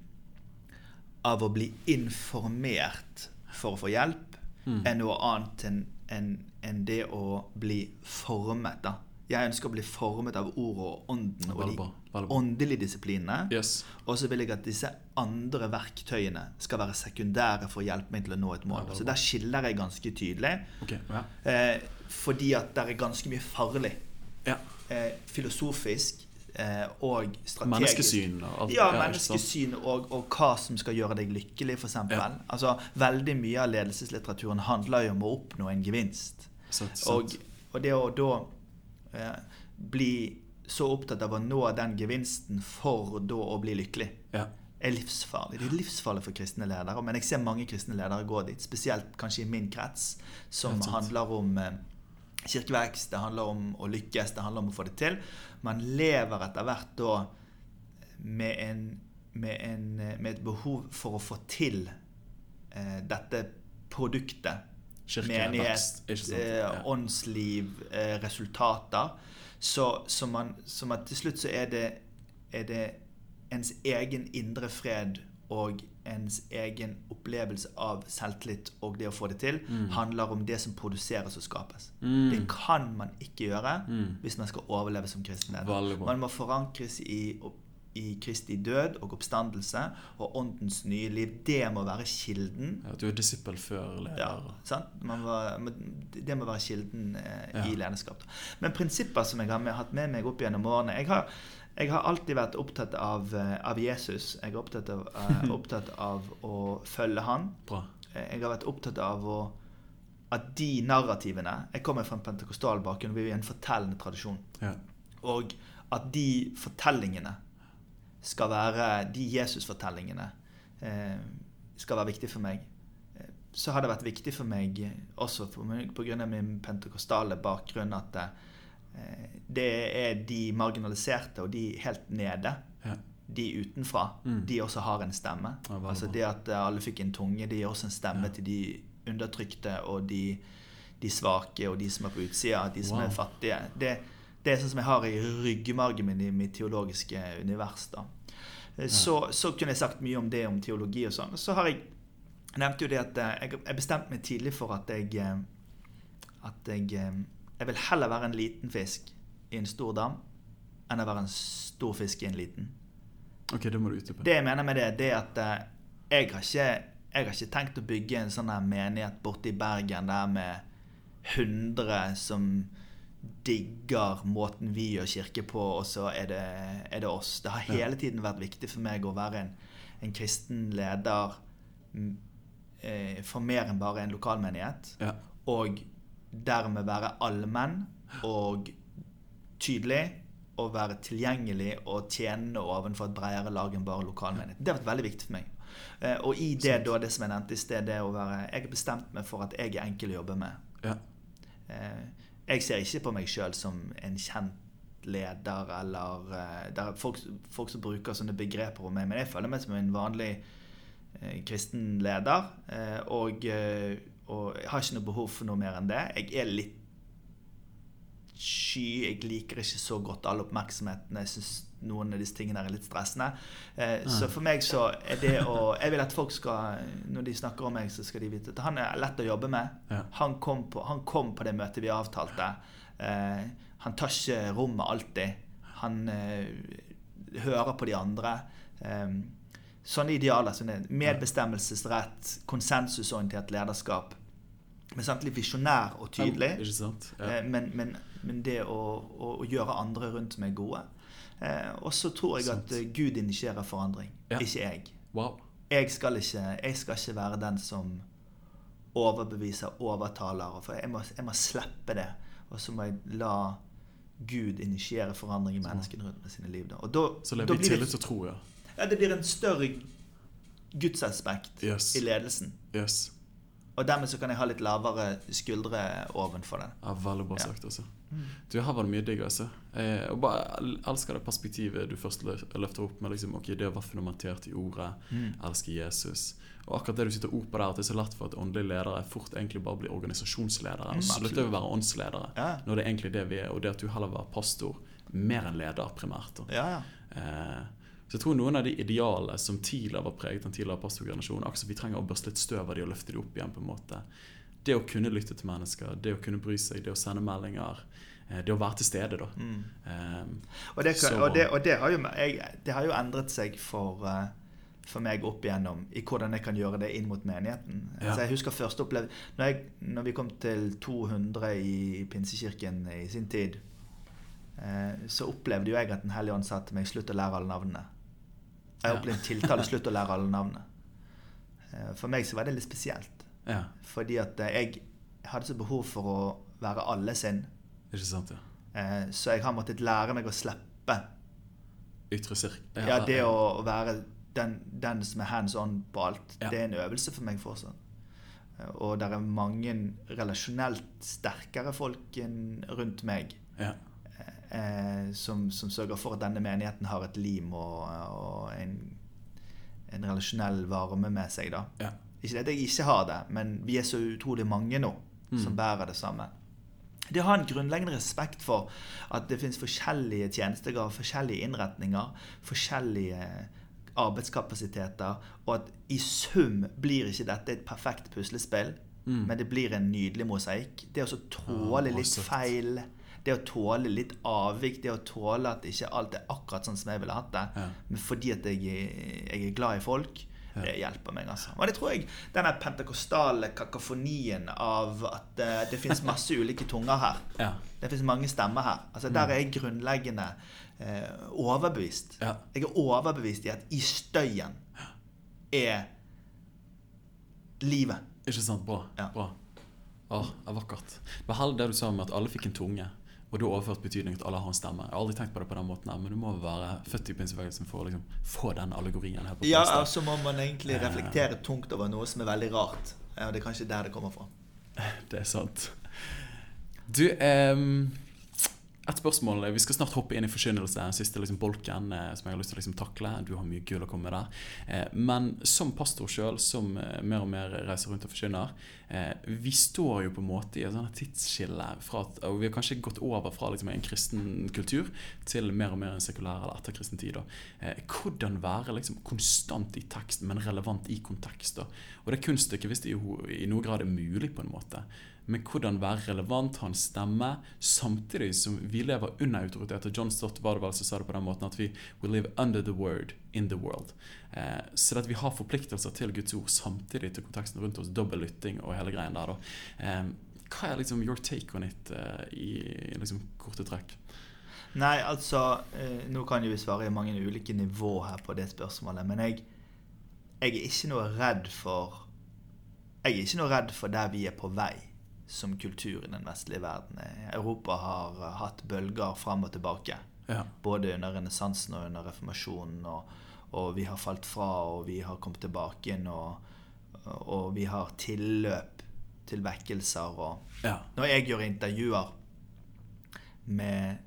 av å bli informert for å få hjelp, Mm. er noe annet enn en, en det å bli formet. da. Jeg ønsker å bli formet av ordet og ånden og de åndelige disiplinene. Yes. Og så vil jeg at disse andre verktøyene skal være sekundære for å hjelpe meg til å nå et mål. Så der skiller jeg ganske tydelig. Okay. Ja. Eh, fordi at det er ganske mye farlig. ja. Eh, filosofisk og strategisk. Menneskesyn og alt. Ja, menneskesyn og, og hva som skal gjøre deg lykkelig, f.eks. Ja. Altså, veldig mye av ledelseslitteraturen handler jo om å oppnå en gevinst. Sett, sett. Og, og det å da eh, bli så opptatt av å nå den gevinsten for da å bli lykkelig, ja. er livsfarlig. Det er livsfarlig for kristne ledere. Men jeg ser mange kristne ledere gå dit, spesielt kanskje i min krets, som handler om eh, kirkevekst, det handler om å lykkes, det handler om å få det til. Man lever etter hvert da med, en, med, en, med et behov for å få til eh, dette produktet. Kirke, menighet, eh, åndsliv, eh, resultater. Så, så, man, så man, til slutt så er det, er det ens egen indre fred og ens egen opplevelse av selvtillit og det å få det til, Mm. handler om det som produseres og skapes. Mm. Det kan man ikke gjøre Mm. hvis man skal overleve som kristen leder. Man må forankres i, i Kristi død og oppstandelse og åndens nye liv. Det må være kilden. Ja, du er disippel før leder. Ja, sant? Man må, det må være kilden eh, Ja. i lederskap. Men prinsipper som jeg har med, hatt med meg opp gjennom årene jeg har, jeg har alltid vært opptatt av, eh, av Jesus. Jeg er opptatt av, eh, opptatt av å følge han. Bra. Eh, Jeg har vært opptatt av å, at de narrativene Jeg kommer fra en pentakostal bakgrunn, vi er i en fortellende tradisjon. Ja. Og at de fortellingene skal være De Jesus-fortellingene eh, skal være viktige for meg. Så har det vært viktig for meg også pga. min pentakostale bakgrunn at eh, det er de marginaliserte og de helt nede, Ja. de utenfra, Mm. de også har en stemme. Ja, altså det at eh, alle fikk en tunge, det gir også en stemme Ja. til de undertrykte og de, de svake og de som er på utsida, de som Wow. er fattige. Det, det er sånn som jeg har i ryggmargen min i mitt teologiske univers. da. Eh, Så, så kunne jeg sagt mye om det, om teologi og sånn. Så har jeg nevnte jo det at eh, jeg, jeg bestemte meg tidlig for at jeg eh, at jeg, eh, jeg vil heller være en liten fisk i en stor dam enn å være en stor fisk i en liten. Ok, det må du utdype. Det jeg mener med det, det er at eh, jeg har ikke, jeg har ikke tenkt å bygge en sånn her menighet borte i Bergen der med 100 som digger måten vi gjør kirke på, og så er det, er det oss. Det har hele tiden vært viktig for meg å være en, en kristen leder eh, for mer enn bare en lokalmenighet. Ja. Og dermed være allmenn og tydelig og være tilgjengelig og tjenende overfor et bredere lag enn bare lokalmenighet. Det har vært veldig viktig for meg. Eh, Og i det, da, det som jeg nevnte i sted, det å være Jeg har bestemt meg for at jeg er enkel å jobbe med. Ja. Eh, Jeg ser ikke på meg sjøl som en kjent leder eller eh, Det er folk, folk som bruker sånne begreper om meg, men jeg føler meg som en vanlig kristen leder. Og, og jeg har ikke noe behov for noe mer enn det. Jeg er litt sky. Jeg liker ikke så godt all oppmerksomheten. Jeg syns noen av disse tingene er litt stressende. Eh, så for meg så er det å Jeg vil at folk skal Når de snakker om meg, så skal de vite at han er lett å jobbe med. Ja. Han, kom på, han kom på det møtet vi avtalte. Eh, han tar ikke rommet alltid. Han eh, hører på de andre. Eh, sånne idealer. Sånne medbestemmelsesrett, konsensusorientert lederskap. Men samtidig visjonær og tydelig. Sant? Ja. Eh, Men, men, men det å, å, å gjøre andre rundt meg gode. Eh, og så tror jeg at eh, Gud initierer forandring, Ja. ikke jeg. Wow. Jeg skal, ikke, jeg skal ikke være den som overbeviser, overtaler. For jeg må, jeg må slippe det. Og så må jeg la Gud initiere forandring i menneskene rundt med sine liv. Da. Da, Så lever vi i blir tillit og tro, ja. ja, det blir en større gudsaspekt Yes. i ledelsen. Yes. Og dermed så kan jeg ha litt lavere skuldre ovenfor den. Ja, veldig bra Ja. sagt, altså. Du, her var det mye digg, altså. Jeg og bare el- elsker det perspektivet du først løfter opp med liksom, ok, det å være fundamentert i ordet, Mm. elsker Jesus. Og akkurat det du sitter ord på der, at det er så lett for at åndelige ledere fort egentlig bare blir organisasjonsledere. Mm, og slutter å være åndsledere. Ja. Når det er egentlig det vi er, og det at du heller være pastor mer enn leder, primært. da. Ja, ja. Eh, så jeg tror noen av de idealene som tidligere var preget den tidligere pastorgenerasjonen, akkurat som vi trenger å børste litt støv av de og løfte de opp igjen. på en måte. Det å kunne lytte til mennesker, det å kunne bry seg, det å sende meldinger, eh, det å være til stede, da. Mm. Um, Og, det, Så- og, det, og det, har jo, jeg, det har jo endret seg for, uh for meg opp igjennom i hvordan jeg kan gjøre det inn mot menigheten. Ja. Altså jeg husker første opplevd, når, jeg- når vi kom til 200 i Pinsekirken i sin tid, eh, så opplevde jo jeg at Den hellige ånd sa til meg 'slutt å lære alle navnene'. Jeg Ja. opplevde tiltale 'slutt å lære alle navnene'. Eh, For meg så var det litt spesielt. ja, Fordi at eh, jeg hadde så behov for å være alle sin. ikke sant? ja. Eh, Så jeg har måttet lære meg å slippe Ytre sirk... Ja, det å være den, den som er hands on på alt, Ja. det er en øvelse for meg fortsatt. Og det er mange relasjonelt sterkere folk rundt meg Ja, som, som sørger for at denne menigheten har et lim og, og en, en relasjonell varme med seg. da. ja. Ikke at jeg ikke har det, men vi er så utrolig mange nå som Mm. bærer det samme. Det å ha en grunnleggende respekt for at det finnes forskjellige tjenestegaver, forskjellige innretninger, forskjellige arbeidskapasiteter, og at i sum blir ikke dette et perfekt puslespill, men det blir en nydelig mosaikk. Det å tåle litt feil, det å tåle litt avvik, det å tåle at ikke alt er akkurat sånn som jeg ville hatt det, Ja. men fordi at jeg, jeg er glad i folk, det hjelper meg, altså. Og det tror jeg denne pentakostale kakofonien av at uh, det finnes masse ulike tunger her. Ja. Det finnes mange stemmer her. Altså, Der er jeg grunnleggende uh, overbevist. Ja. Jeg er overbevist i at i støyen er livet. Ikke sant? Bra. Ja. Bra. Åh, det er vakkert. Det det du sa om at alle fikk en tunge. Og du har overført betydning at alle har en stemme. Jeg har aldri tenkt på det på den måten her, men du må være født i pinsebevegelsen for å liksom få den allegorien her på Ja, da. altså må man egentlig reflektere tungt over noe som er veldig rart. Og det er kanskje der det kommer fra. Det er sant. Du, ehm, et spørsmål. Vi skal snart hoppe inn i forkynnelse, siste liksom, bolken eh, som jeg har lyst til å liksom, takle. Du har mye gull å komme med der. Eh, men som pastor sjøl, som eh, mer og mer reiser rundt og forkynner, vi står jo på en måte i et sånt tidsskille. Fra at, og vi har kanskje gått over fra liksom, en kristen kultur til mer og mer en sekulær eller etterkristen tid. da. Hvordan være liksom, konstant i tekst, men relevant i kontekst. da. Og det kunststykket, hvis det i, i noen grad er mulig, på en måte. Men hvordan være relevant, ha en stemme, samtidig som vi lever under autoritet. Og John Stott var det vel som sa det på den måten at vi we live under the word in the world. Eh, så at vi har forpliktelser til Guds ord samtidig til konteksten rundt oss, dobbel lytting og hele greien der. Eh, hva er liksom your take on it eh, i, i liksom korte trekk? Nei, altså eh, Nå kan jo vi svare i mange ulike nivå her på det spørsmålet, men jeg, jeg er ikke noe redd for Jeg er ikke noe redd for der vi er på vei som kultur i den vestlige verden. Europa har eh, hatt bølger fram og tilbake. Ja. Både under renessansen og under reformasjonen. Og, og vi har falt fra, og vi har kommet tilbake igjen. Og, og vi har tilløp til vekkelser. Og ja. når jeg gjør intervjuer med,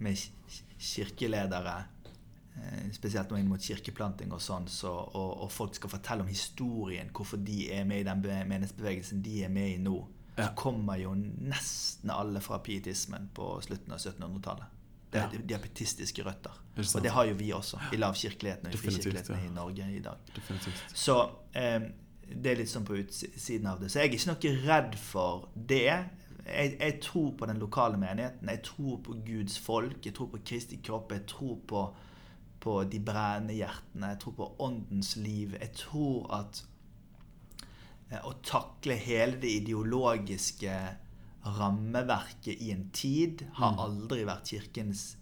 med kirkeledere, eh, spesielt nå inn mot kirkeplanting og sånn, så, og, og folk skal fortelle om historien, hvorfor de er med i den be- menighetsbevegelsen de er med i nå. Så kommer jo nesten alle fra pietismen på slutten av 1700-tallet. Det er diabetistiske røtter. Og det har jo vi også, i lavkirkeligheten og i frikirkeligheten ja. i Norge i dag. Definitivt. Så eh, det er litt sånn på utsiden av det. Så jeg er ikke noe redd for det. Jeg, jeg tror på den lokale menigheten. Jeg tror på Guds folk. Jeg tror på Kristi kropp. Jeg tror på, på de brennende hjertene. Jeg tror på åndens liv. Jeg tror at å takle hele det ideologiske rammeverket i en tid har aldri vært kirkens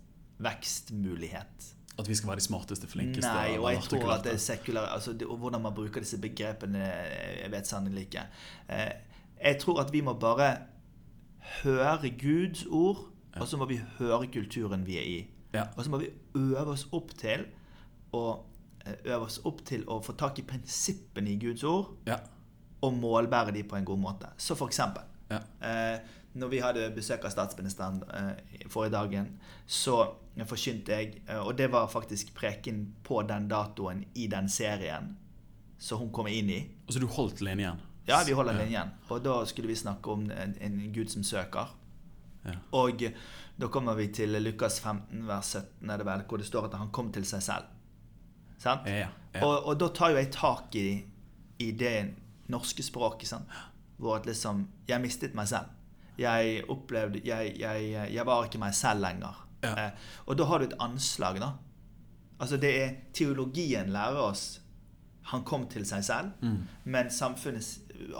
vekstmulighet. At vi skal være de smarteste, flinkeste. Nei, og jeg tror at det er sekulære, altså det, Hvordan man bruker disse begrepene, jeg vet sannelig ikke. Eh, jeg tror at vi må bare høre Guds ord, og så må vi høre kulturen vi er i. Og så må vi øve oss opp til å eh, øve oss opp til å få tak i prinsippene i Guds ord Ja. Og målbære de på en god måte. Så for eksempel Ja. eh, Når vi hadde besøk av statsministeren eh, forrige dagen, så forkynte jeg eh, Og det var faktisk preken på den datoen i den serien som hun kom inn i. Og så du holdt linjen? Ja, vi holder linjen. Og da skulle vi snakke om en, en Gud som søker. Ja. Og da kommer vi til Lukas 15, vers 17, er det vel, hvor det står at han kom til seg selv. Sant? Ja, ja. Og, og da tar jo jeg tak i, i det norske språket. Sånn, Hvor at liksom Jeg mistet meg selv. Jeg opplevde Jeg, jeg, jeg var ikke meg selv lenger. Ja. Eh, og da har du et anslag, da. Altså det er Teologien lærer oss han kom til seg selv, men samfunnet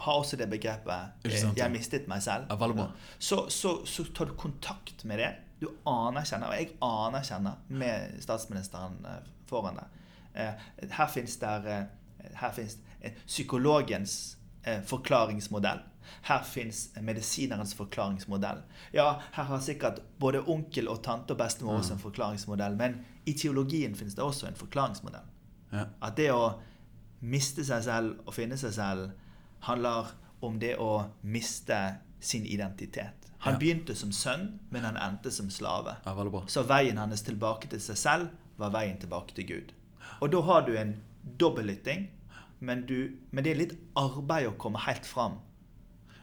har også det begrepet Mm. Eh, sant, 'jeg mistet meg selv'. Ja. Så, så, så tar du kontakt med det. Du anerkjenner, og jeg anerkjenner med statsministeren eh, foran deg. Eh, Her fins det her finnes eh, psykologens eh, forklaringsmodell. Her fins medisinerens forklaringsmodell. Ja, her har sikkert både onkel og tante og bestemor også en forklaringsmodell, men i teologien fins det også en forklaringsmodell. Ja. At det å miste seg selv og finne seg selv handler om det å miste sin identitet. Han Ja. begynte som sønn, men han endte som slave. ja. Så veien hans tilbake til seg selv var veien tilbake til Gud. Og da har du en dobbeltlytting, men, du, men det er litt arbeid å komme helt fram.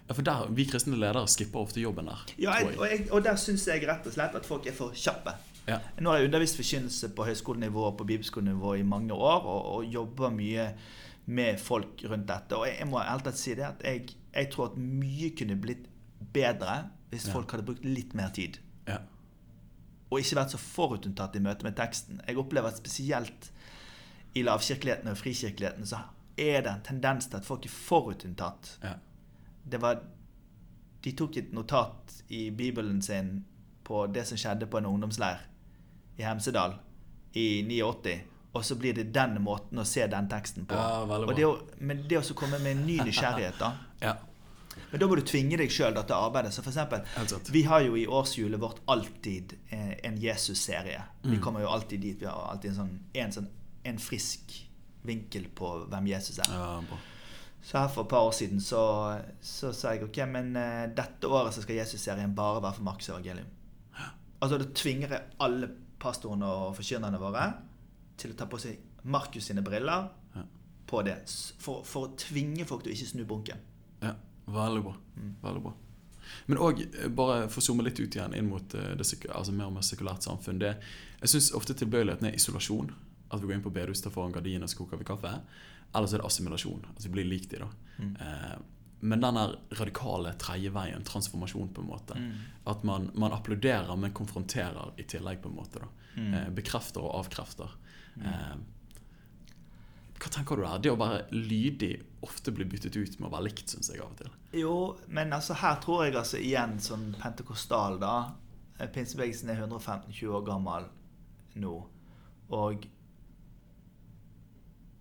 Ja, for der, Vi kristne ledere skipper ofte jobben der. Ja, jeg, og, jeg, og der syns jeg rett og slett at folk er for kjappe. Ja. Nå har jeg undervist forkynnelse på høyskolenivå og på bibelskolenivå i mange år, og, og jobber mye med folk rundt dette. Og jeg, jeg må helt si det at jeg, jeg tror at mye kunne blitt bedre hvis Ja. folk hadde brukt litt mer tid. Ja. Og ikke vært så forutinntatt i møte med teksten. Jeg opplever at spesielt i lavkirkeligheten og frikirkeligheten så er det en tendens til at folk er forutinntatt. Ja. Det var De tok et notat i Bibelen sin på det som skjedde på en ungdomsleir i Hemsedal i 89, og så blir det den måten å se den teksten på. Ja, og det å, men det å komme med en ny nysgjerrighet, da ja. Men da må du tvinge deg sjøl til arbeidet. Så for eksempel, vi har jo i årshjulet vårt alltid eh, en Jesus-serie. Vi Mm. kommer jo alltid dit. Vi har alltid en sånn, en, sånn, en frisk vinkel på hvem Jesus er. ja. Så her for et par år siden så, så sa jeg ok, men uh, dette året så skal Jesus-serien bare være for Markus evangelium. Altså da tvinger jeg alle pastorene og forkynnerne våre til å ta på seg Markus sine briller Ja. på det. For, for å tvinge folk til å ikke snu bunken. Ja, veldig bra. Mm. Veldig bra. Men òg, bare for å zoome litt ut igjen inn mot eh, det altså mer og mer sekulært samfunn det, Jeg syns ofte tilbøyeligheten er isolasjon. At vi går inn på bedehuset, tar foran gardinene og så koker vi kaffe. Eller så er det assimilasjon. At vi blir lik de da. Mm. Eh, men den radikale tredje veien, transformasjon, på en måte. At man, man applauderer, men konfronterer i tillegg, på en måte. da. Mm. Eh, bekrefter og avkrefter. Eh, hva tenker du der? Det å være lydig ofte blir byttet ut med å være likt, syns jeg av og til. Jo, men altså her tror jeg altså igjen sånn pentekostal, da. Eh, Pinsebevegelsen er 115-20 år gammel nå. Og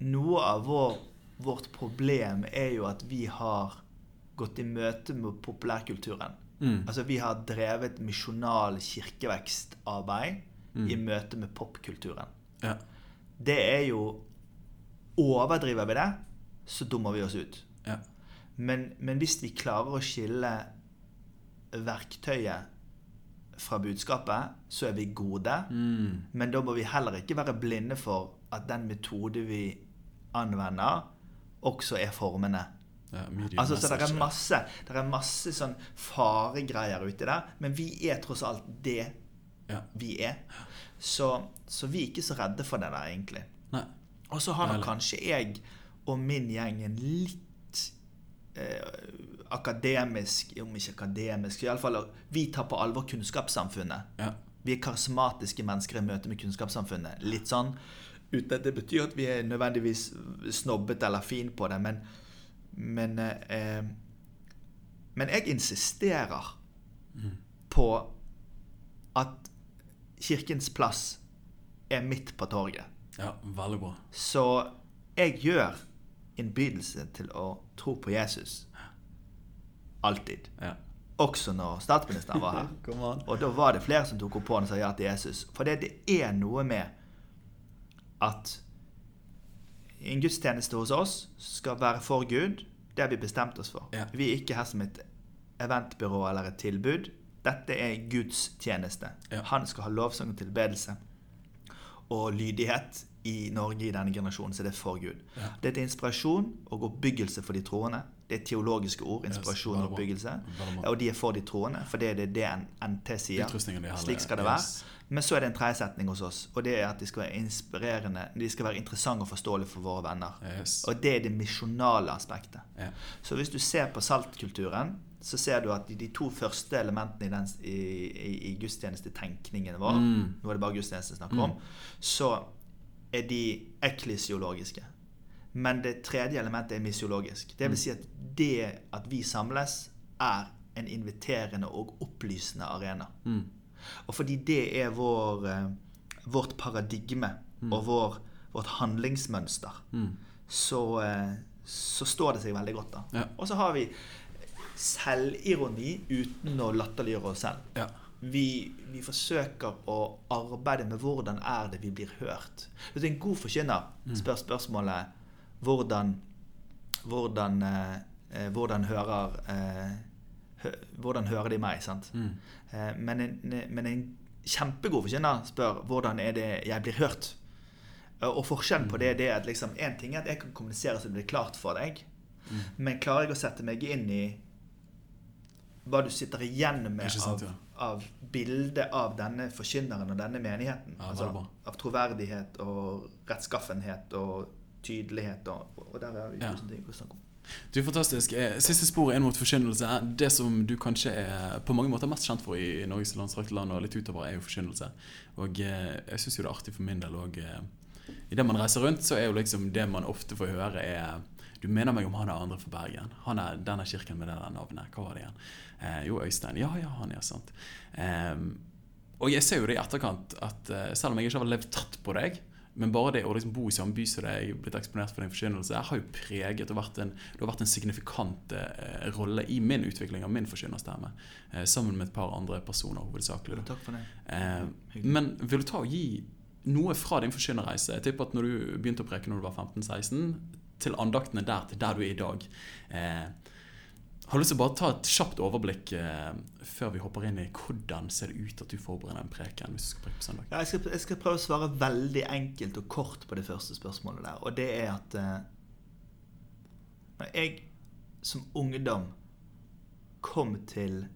noe av vår, vårt problem er jo at vi har gått i møte med populærkulturen. Mm. Altså vi har drevet misjonal kirkevekstarbeid Mm. i møte med popkulturen. Ja. Det er jo Overdriver vi det, så dummer vi oss ut. Ja. Men, men hvis vi klarer å skille verktøyet fra budskapet, så er vi gode. Mm. Men da må vi heller ikke være blinde for at den metode vi anvender, også er formene. Ja, Altså, så det er masse, det er masse sånn faregreier uti der, men vi er tross alt det Ja. vi er. Så, så vi er ikke så redde for det der, egentlig. Nei. Og så har nok kanskje jeg og min gjeng en litt eh, akademisk Om ikke akademisk, iallfall Vi tar på alvor kunnskapssamfunnet. Ja. Vi er karismatiske mennesker i møte med kunnskapssamfunnet. Litt sånn uten at det betyr at vi er nødvendigvis snobbete eller fin på det, men Men, eh, men jeg insisterer Mm. på at Kirkens plass er midt på torget. ja, veldig bra. Så jeg gjør innbydelse til å tro på Jesus. Alltid. Ja. Også når statsministeren var her. Og da var det flere som tok opp hånden og sa ja til Jesus. For det, det er noe med at en gudstjeneste hos oss skal være for Gud. Det har vi bestemt oss for. Ja. Vi er ikke her som et eventbyrå eller et tilbud. Dette er Guds tjeneste. Ja. Han skal ha lovsang og tilbedelse og lydighet i Norge i denne generasjonen, så det er for Gud. Ja. Det er til inspirasjon og oppbyggelse for de troende. Det er teologiske ord. Inspirasjon yes, og oppbyggelse. Og de er for de troende, for det er det det NT sier. De Slik skal det yes. Men så er det en tredje setning hos oss, og det er at de skal være inspirerende. De skal være interessante og forståelige for våre venner. Yes. Og det er det misjonale aspektet. Ja. Så hvis du ser på saltkulturen, så ser du at de, de to første elementene i, den, i, i, i gudstjenestetenkningen vår Mm. Nå er det bare gudstjeneste snakk om. Så er de eklesiologiske. Men det tredje elementet er misiologisk. Det vil si at det at vi samles, er en inviterende og opplysende arena. Mm. Og fordi det er vår, eh, vårt paradigme og vår, vårt handlingsmønster, Mm. så, eh, så står det seg veldig godt. da. Ja. Og så har vi selvironi uten å latterliggjøre oss selv. Ja. Vi, vi forsøker å arbeide med hvordan er det vi blir hørt. Hvis en god forkynner spør spørsmålet hvordan, hvordan, eh, eh, hvordan hører eh, Hvordan hører de meg? sant? Mm. Eh, men, en, men en kjempegod forkynner spør hvordan er det jeg blir hørt. Eh, Og forskjellen på det, det er at liksom, en ting er at jeg kan kommunisere så det blir klart for deg. Men klarer jeg å sette meg inn i hva du sitter igjen med sant, av, ja. av bildet av denne forkynneren og denne menigheten. Ja, altså, av troverdighet og rettskaffenhet og tydelighet. Og, og der er vi Ja. tusen ting å snakke om. Du, fantastisk. Eh, Siste sporet inn mot forkynnelse. Det som du kanskje er på mange måter mest kjent for i Norges landstrakte land og litt utover, er jo forkynnelse. Og eh, jeg syns jo det er artig for min del òg. I det man reiser rundt, så er jo liksom det man ofte får høre, er Du mener meg om han er andre fra Bergen. Han er denne kirken med det navnet. Hva var det igjen? Eh, jo, Øystein. Ja, ja, han er sant. Eh, og jeg ser jo det i etterkant at eh, selv om jeg ikke har levd tett på deg, men bare det å liksom bo i samme by som deg, blitt eksponert for din forkynnelse, har jo preget og vært en, det har vært en signifikant eh, rolle i min utvikling av min forkynnerstemme. Eh, sammen med et par andre personer, hovedsakelig. Takk for det. Eh, men vil du ta og gi noe fra din forkynnerreise? Jeg tipper at når du begynte å preke når du var 15-16, til andaktene der til der du er i dag. Eh, har lyst til å bare ta et kjapt overblikk eh, før vi hopper inn i hvordan ser det ut at du forbereder en preken hvis du skal preke på søndag? Ja, jeg, skal, jeg skal prøve å svare veldig enkelt og kort på det første spørsmålet der. Og det er at eh, når jeg som ungdom kom til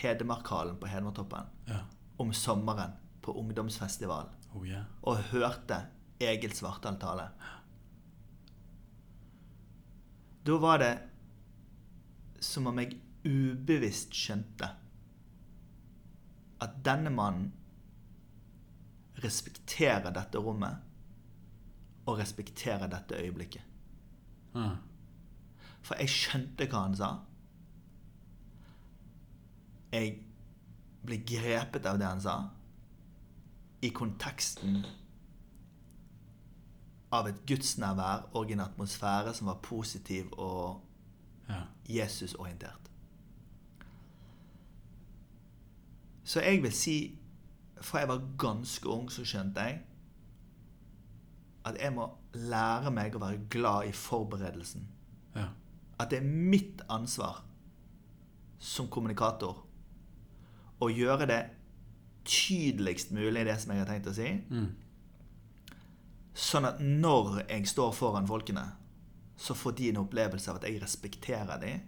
Hedmarkhallen på Hedmartoppen Ja. om sommeren på ungdomsfestival Oh yeah. og hørte Egil Svartdal tale Da var det som om jeg ubevisst skjønte at denne mannen respekterer dette rommet og respekterer dette øyeblikket. Ah. For jeg skjønte hva han sa. Jeg ble grepet av det han sa, i konteksten av et gudsnærvær og en atmosfære som var positiv og Ja. Jesus-orientert. Så jeg vil si Fra jeg var ganske ung, så skjønte jeg at jeg må lære meg å være glad i forberedelsen. Ja. At det er mitt ansvar som kommunikator å gjøre det tydeligst mulig, det som jeg har tenkt å si. Mm. Sånn at når jeg står foran folkene, så får de en opplevelse av at jeg respekterer dem,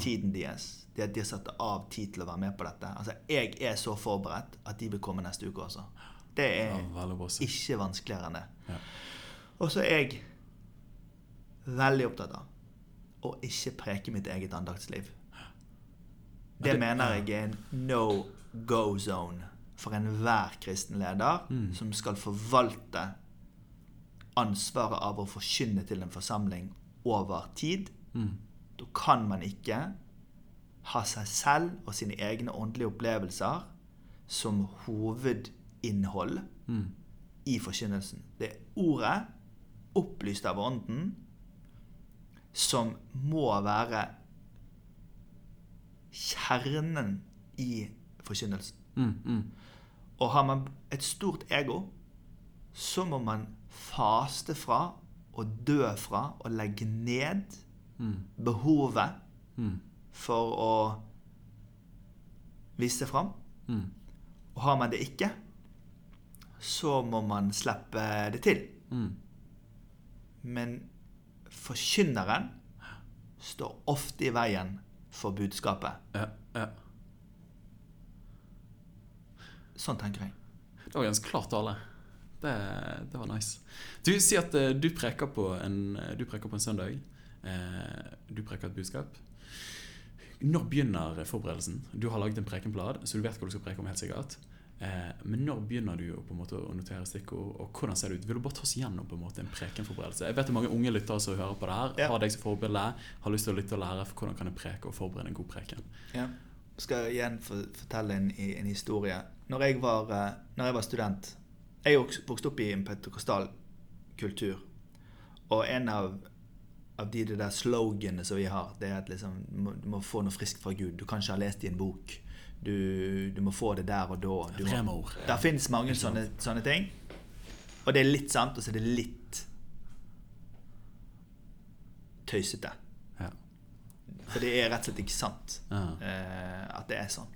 tiden deres. Det at de har satt av tid til å være med på dette. Altså, Jeg er så forberedt at de vil komme neste uke også. Det er ja, ikke vanskeligere enn det. Ja. Og så er jeg veldig opptatt av å ikke preke mitt eget andaktsliv. Det det- mener jeg er en no go zone for enhver kristen leder Mm. som skal forvalte ansvaret av å forkynne til en forsamling over tid. Mm. Da kan man ikke ha seg selv og sine egne åndelige opplevelser som hovedinnhold Mm. i forkynnelsen. Det er ordet, opplyst av Ånden, som må være kjernen i forkynnelsen. Mm. Mm. Og har man et stort ego, så må man faste fra og dø fra og legge ned Mm. behovet Mm. for å vise seg fram. Mm. Og har man det ikke, så må man slippe det til. Mm. Men forkynneren står ofte i veien for budskapet. Ja. Ja. Sånn tenker jeg. Det var ganske klart tale. Det, det var nice. Du sier at eh, du preker på en, eh, du preker på en søndag. Eh, du preker et budskap. Når begynner forberedelsen? Du har laget en prekenblad, så du vet hva du skal preke om. helt sikkert. Eh, men når begynner du å, måte, å notere stikkord, og hvordan ser det ut? Vil du bare ta oss gjennom på en måte en prekenforberedelse? Jeg vet det er mange unge lyttere som hører på det her, Ja. har deg som forbilde, har lyst til å lytte og lære hvordan kan jeg preke og forberede en god preken. Ja. Skal jeg igjen fortelle en, en historie. Når jeg, var, når jeg var student Jeg er jo vokst opp i en pentecostal kultur. Og en av, av de, de der sloganene som vi har, det er at liksom, du, må, du må få noe friskt fra Gud. Du kan ikke ha lest i en bok. Du, du må få det der og da. Du må, det fins mange sånne, sånne ting. Og det er litt sant, og så er det litt tøysete. Ja. For det er rett og slett ikke sant uh -huh. at det er sånn.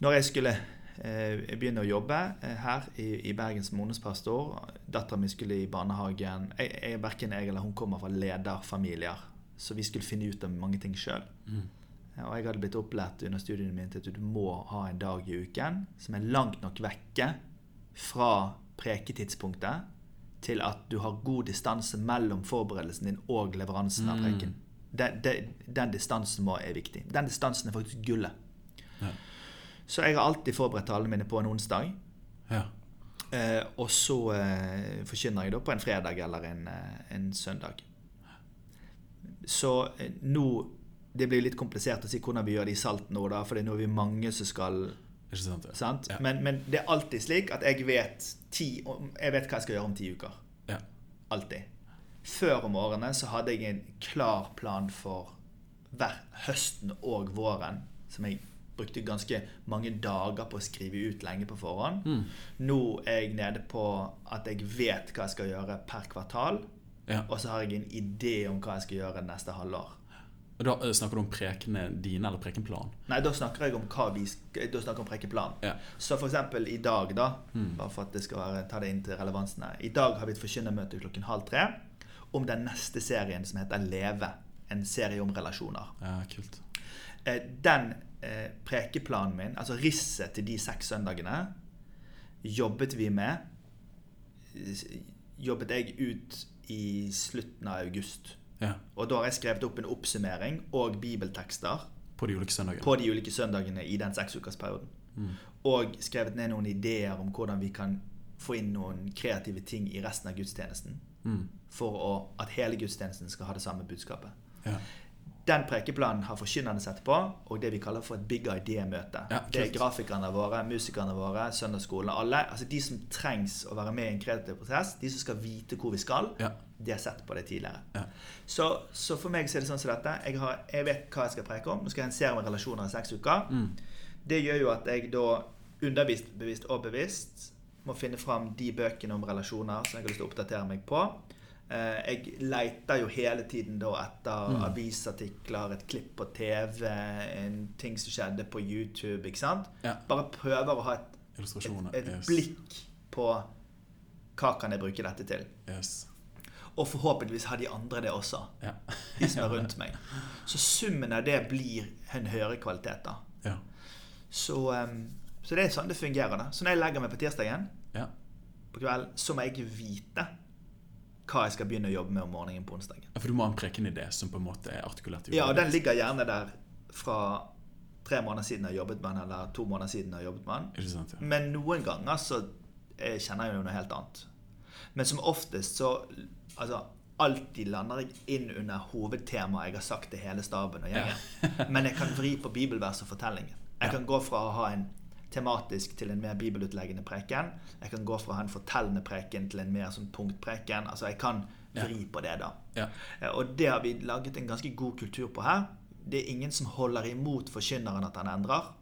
Når jeg skulle eh, begynner å jobbe eh, her i, i Bergen som ungdomspastor Dattera mi skulle i barnehagen. Jeg, jeg, verken jeg eller hun kommer fra lederfamilier, så vi skulle finne ut av mange ting sjøl. Mm. Og jeg hadde blitt opplært under studiene mine til at du må ha en dag i uken som er langt nok vekke fra preketidspunktet til at du har god distanse mellom forberedelsen din og leveransen av preken. Den, den, den distansen må er viktig. Den distansen er faktisk gullet. Ja. Så jeg har alltid forberedt talene mine på en onsdag. Ja. Eh, og så eh, forkynner jeg da på en fredag eller en, eh, en søndag. Så eh, nå Det blir litt komplisert å si hvordan vi gjør det i Salt nå, da, for nå er vi mange som skal Ikke sant? Ja. sant? Ja. Men, men det er alltid slik at jeg vet, ti, jeg vet hva jeg skal gjøre om ti uker. Ja. Alltid. Før om årene så hadde jeg en klar plan for hver høsten og våren, som jeg brukte ganske mange dager på å skrive ut lenge på forhånd. Mm. Nå er jeg nede på at jeg vet hva jeg skal gjøre per kvartal, ja. og så har jeg en idé om hva jeg skal gjøre neste halvår. Og Da eh, snakker du om prekene dine, eller prekenplan? Nei, da snakker jeg om hva vi da snakker om prekeplan. Ja. Så for eksempel i dag, da, Mm. bare for at det skal være, ta det inn til relevansen her. I dag har vi et forkynnermøte klokken halv tre om den neste serien som heter Leve. En serie om relasjoner. ja, kult. Eh, Den eh, prekeplanen min, altså risset til de seks søndagene, jobbet vi med Jobbet jeg ut i slutten av august. Ja. Og da har jeg skrevet opp en oppsummering og bibeltekster På de ulike søndagene. på de ulike søndagene i den seksukersperioden. Mm. Og skrevet ned noen ideer om hvordan vi kan få inn noen kreative ting i resten av gudstjenesten. Mm. For å, at hele gudstjenesten skal ha det samme budskapet. Ja. Den prekeplanen har forkynnerne sett på, og det vi kaller for et big idea-møte. Ja, det er grafikerne våre, musikerne våre, søndagsskolen, alle. Altså de som trengs å være med i en kreativ prosess, de som skal vite hvor vi skal, Ja. de har sett på det tidligere. Ja. Så, så for meg så er det sånn som dette. Jeg, har, jeg vet hva jeg skal preke om. Nå skal jeg ha en serie med relasjoner i seks uker. Mm. Det gjør jo at jeg da underbevisst bevisst og bevisst må finne fram de bøkene om relasjoner som jeg har lyst til å oppdatere meg på. Eh, Jeg leter jo hele tiden da etter Mm. avisartikler, et klipp på TV, en ting som skjedde på YouTube. ikke sant? Ja. Bare prøver å ha et, et, et yes. blikk på hva kan jeg bruke dette til. Yes. Og forhåpentligvis har de andre det også. Ja. De som er rundt meg. Så summen av det blir en høyere kvalitet. da. Ja. Så, em, så det er sånn det fungerer. da. Så når jeg legger meg på tirsdagen Ja. på kvelden, så må jeg vite hva jeg skal begynne å jobbe med om morgenen på onsdagen. For du må ha en prekenidé som på en måte er artikulert. Ja, og den ligger gjerne der fra tre måneder siden jeg har jobbet med den, eller to måneder siden jeg har jobbet med den. Sant? Ja. Men noen ganger så jeg kjenner jeg jo noe helt annet. Men som oftest så altså, Alltid lander jeg inn under hovedtemaet jeg har sagt til hele staben og gjengen. Men jeg kan vri på bibelvers og fortellingen. Jeg Ja. kan gå fra å ha en tematisk til en mer bibelutleggende preken. Jeg kan gå fra en fortellende preken til en mer sånn punktpreken. Altså Jeg kan Ja. vri på det, da. Ja. Eh, Og det har vi laget en ganske god kultur på her. Det er ingen som holder imot forkynneren at han endrer.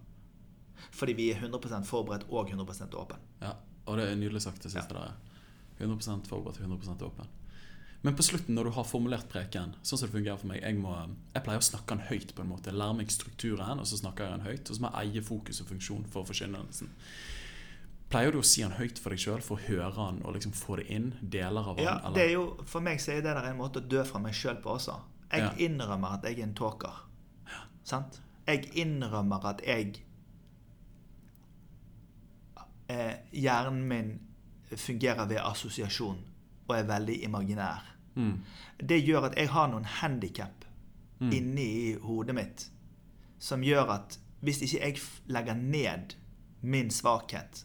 Fordi vi er 100% forberedt og 100% åpen. ja. Og det er nydelig sagt det siste der. 100% forberedt og 100% åpen. Men på slutten, når du har formulert preken, sånn som det fungerer for meg Jeg, må, jeg pleier å snakke den høyt, på en måte. Lære meg strukturen, og så snakker jeg den høyt. Og så må jeg eie fokus og funksjon for forkynnelsen. Pleier du å si den høyt for deg sjøl, for å høre den og liksom få det inn? Deler av den? Ja, det er jo, For meg så er det der en måte å dø fra meg sjøl på også. Jeg Ja. innrømmer at jeg er en talker. Sant? Jeg innrømmer at jeg eh, Hjernen min fungerer ved assosiasjon og er veldig imaginær. Mm. Det gjør at jeg har noen handikap Mm. inni hodet mitt som gjør at hvis ikke jeg legger ned min svakhet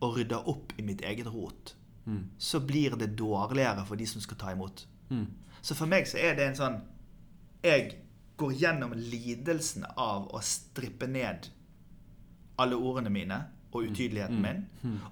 og rydder opp i mitt eget rot, Mm. så blir det dårligere for de som skal ta imot. Mm. Så for meg så er det en sånn Jeg går gjennom lidelsen av å strippe ned alle ordene mine og utydeligheten min,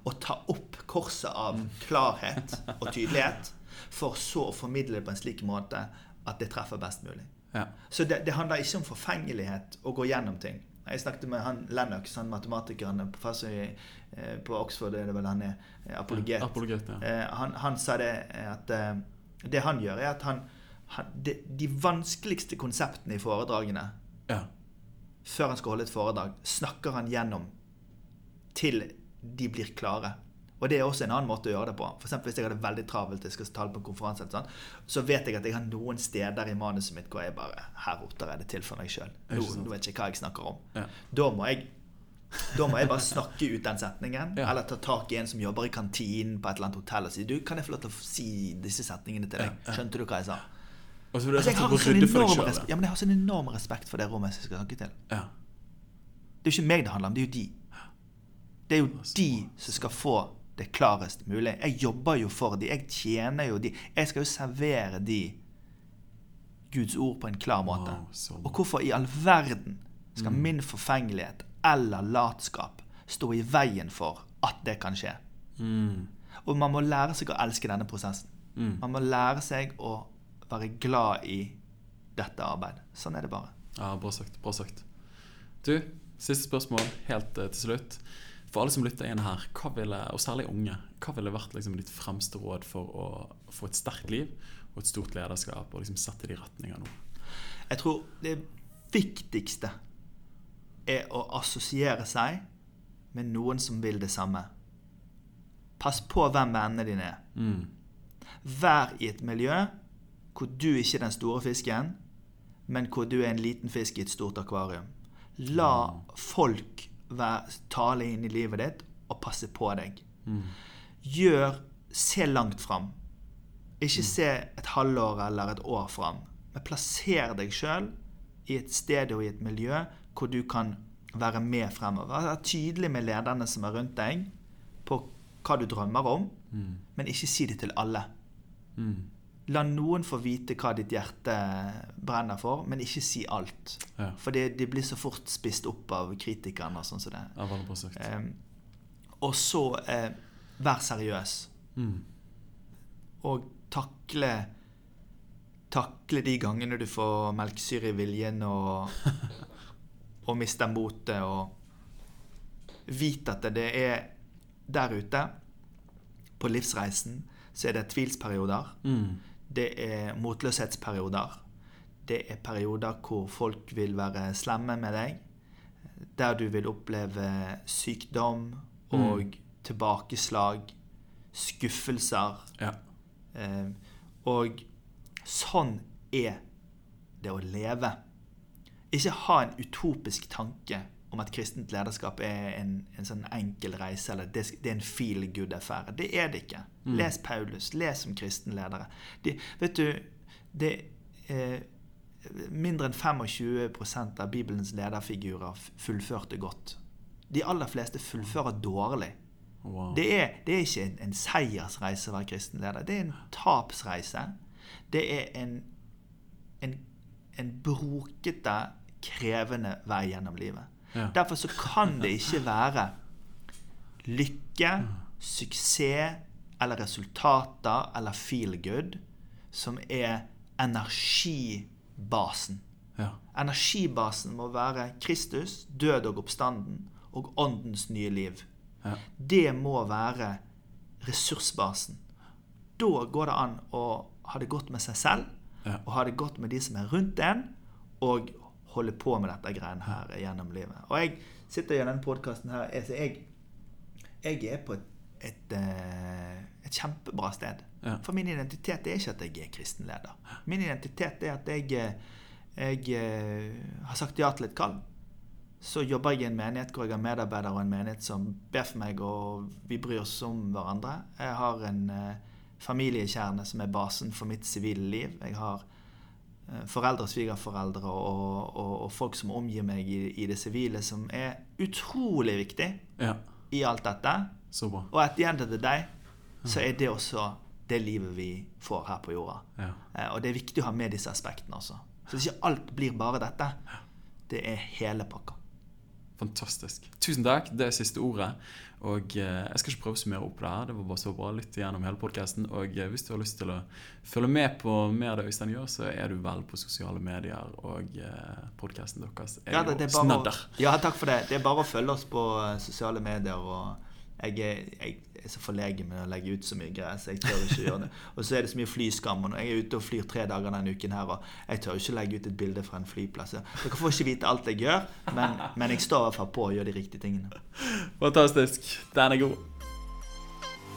og ta opp korset av klarhet og tydelighet, for så å formidle det på en slik måte at det treffer best mulig. Ja. Så det, det handler ikke om forfengelighet å gå gjennom ting. Jeg snakket med han Lennox, han matematikeren, professor i, eh, på Oxford, er det vel han er, apologet. Ja, Apologet, ja. Eh, han, han sa det eh, at eh, det han gjør, er at han, han de, de vanskeligste konseptene i foredragene ja. før han skal holde et foredrag, snakker han gjennom til de blir klare. Og det er også en annen måte å gjøre det på. For hvis jeg hadde veldig travelt, jeg skal tale på en konferanse, eller sånn, så vet jeg at jeg har noen steder i manuset mitt hvor jeg bare Her roter jeg det til for meg sjøl. Nå, nå vet jeg ikke hva jeg snakker om. Ja. Da må jeg da må jeg bare snakke ut den setningen, Ja. eller ta tak i en som jobber i kantinen på et eller annet hotell og si Du, kan jeg få lov til å si disse setningene til deg? Skjønte du hva jeg sa? Og så Altså, jeg, har sånn for deg enorm respekt, ja, men jeg har sånn enorm respekt for det rommet jeg skal snakke til. Ja. Det er jo ikke meg det handler om, det er jo de. Det er jo de som skal få det klarest mulig. Jeg jobber jo for de, jeg tjener jo de. Jeg skal jo servere de Guds ord på en klar måte. Og hvorfor i all verden skal min forfengelighet eller latskap stå i veien for at det kan skje? Mm. Og man må lære seg å elske denne prosessen. Mm. Man må lære seg å være glad i dette arbeidet. Sånn er det bare. Ja, bra sagt. Bra sagt. Du, siste spørsmål helt eh, til slutt. For alle som lytter inn her, ville, og særlig unge, hva ville vært liksom ditt fremste råd for å få et sterkt liv og et stort lederskap, og liksom sette de retninger nå? Jeg tror det viktigste er å assosiere seg med noen som vil det samme. Pass på hvem vennene dine er. Mm. Vær i et miljø hvor du ikke er den store fisken, men hvor du er en liten fisk i et stort akvarium. La folk være, tale inn i livet ditt og passe på deg. Mm. Gjør Se langt fram. Ikke se et halvår eller et år fram. Men plasser deg sjøl i et sted og i et miljø hvor du kan være med fremover. Vær tydelig med lederne som er rundt deg, på hva du drømmer om, Mm. men ikke si det til alle. Mm. La noen få vite hva ditt hjerte brenner for, men ikke si alt. Ja. For det, det blir så fort spist opp av kritikerne og sånn som det. ja, bra sagt. Eh, og så eh, vær seriøs. Mm. Og takle Takle de gangene du får melkesyre i viljen og, og mister motet. Og vit at det er der ute, på livsreisen, så er det tvilsperioder. Mm. Det er motløshetsperioder. Det er perioder hvor folk vil være slemme med deg. Der du vil oppleve sykdom og tilbakeslag, skuffelser. Ja. Eh, og sånn er det å leve. Ikke ha en utopisk tanke om at kristent lederskap er en, en sånn enkel reise, eller det, det er en feel good-affære. Det er det ikke. Les Paulus. Les om kristenledere. De, vet du, det eh, Mindre enn 25% av Bibelens lederfigurer fullførte godt. De aller fleste fullfører dårlig. Wow. Det er, det er ikke en, en seiersreise å være kristen leder. Det er en tapsreise. Det er en, en, en brokete, krevende vei gjennom livet. Ja. Derfor så kan det ikke være lykke, suksess eller resultater eller feel good som er energibasen. Ja. Energibasen må være Kristus, død og oppstanden, og åndens nye liv. Ja. Det må være ressursbasen. Da går det an å ha det godt med seg selv, Ja. og ha det godt med de som er rundt en, og holde på med dette greiene her gjennom livet. Og jeg sitter i denne podkasten her altså jeg, jeg er på et, et, eh, et kjempebra sted. Ja. For min identitet er ikke at jeg er kristenleder. Min identitet er at jeg, eh, jeg eh, har sagt ja til et kall. Så jobber jeg i en menighet hvor jeg har medarbeidere og en menighet som ber for meg, og vi bryr oss om hverandre. Jeg har en familiekjerne som er basen for mitt sivile liv. Jeg har foreldre, svigerforeldre og, og, og folk som omgir meg i, i det sivile, som er utrolig viktig ja. i alt dette. Så bra. Og at the end of the day så er det også det livet vi får her på jorda. Ja. Eh, Og det er viktig å ha med disse aspektene også. Så ikke alt blir bare dette. Det er hele pakka. Fantastisk. Tusen takk. Det er siste ordet. Og eh, Jeg skal ikke prøve å summere opp det her. Det var bare så bra. Lytt gjennom hele podkasten. Og eh, hvis du har lyst til å følge med på mer av det Øystein gjør, så er du vel på sosiale medier. Og eh, podkasten deres er Ja, det, det jo er bare snadder. å, ja, takk for det. Det er bare å følge oss på sosiale medier. og jeg er, jeg er så forlegen med å legge ut så mye greier, så jeg tør ikke gjøre det. Og så er det så mye flyskam. og Jeg er ute og flyr tre dager denne uken her, og jeg tør ikke legge ut et bilde fra en flyplass. Dere får ikke vite alt jeg gjør, men, men jeg står i hvert fall på og gjør de riktige tingene. Fantastisk. Den er god.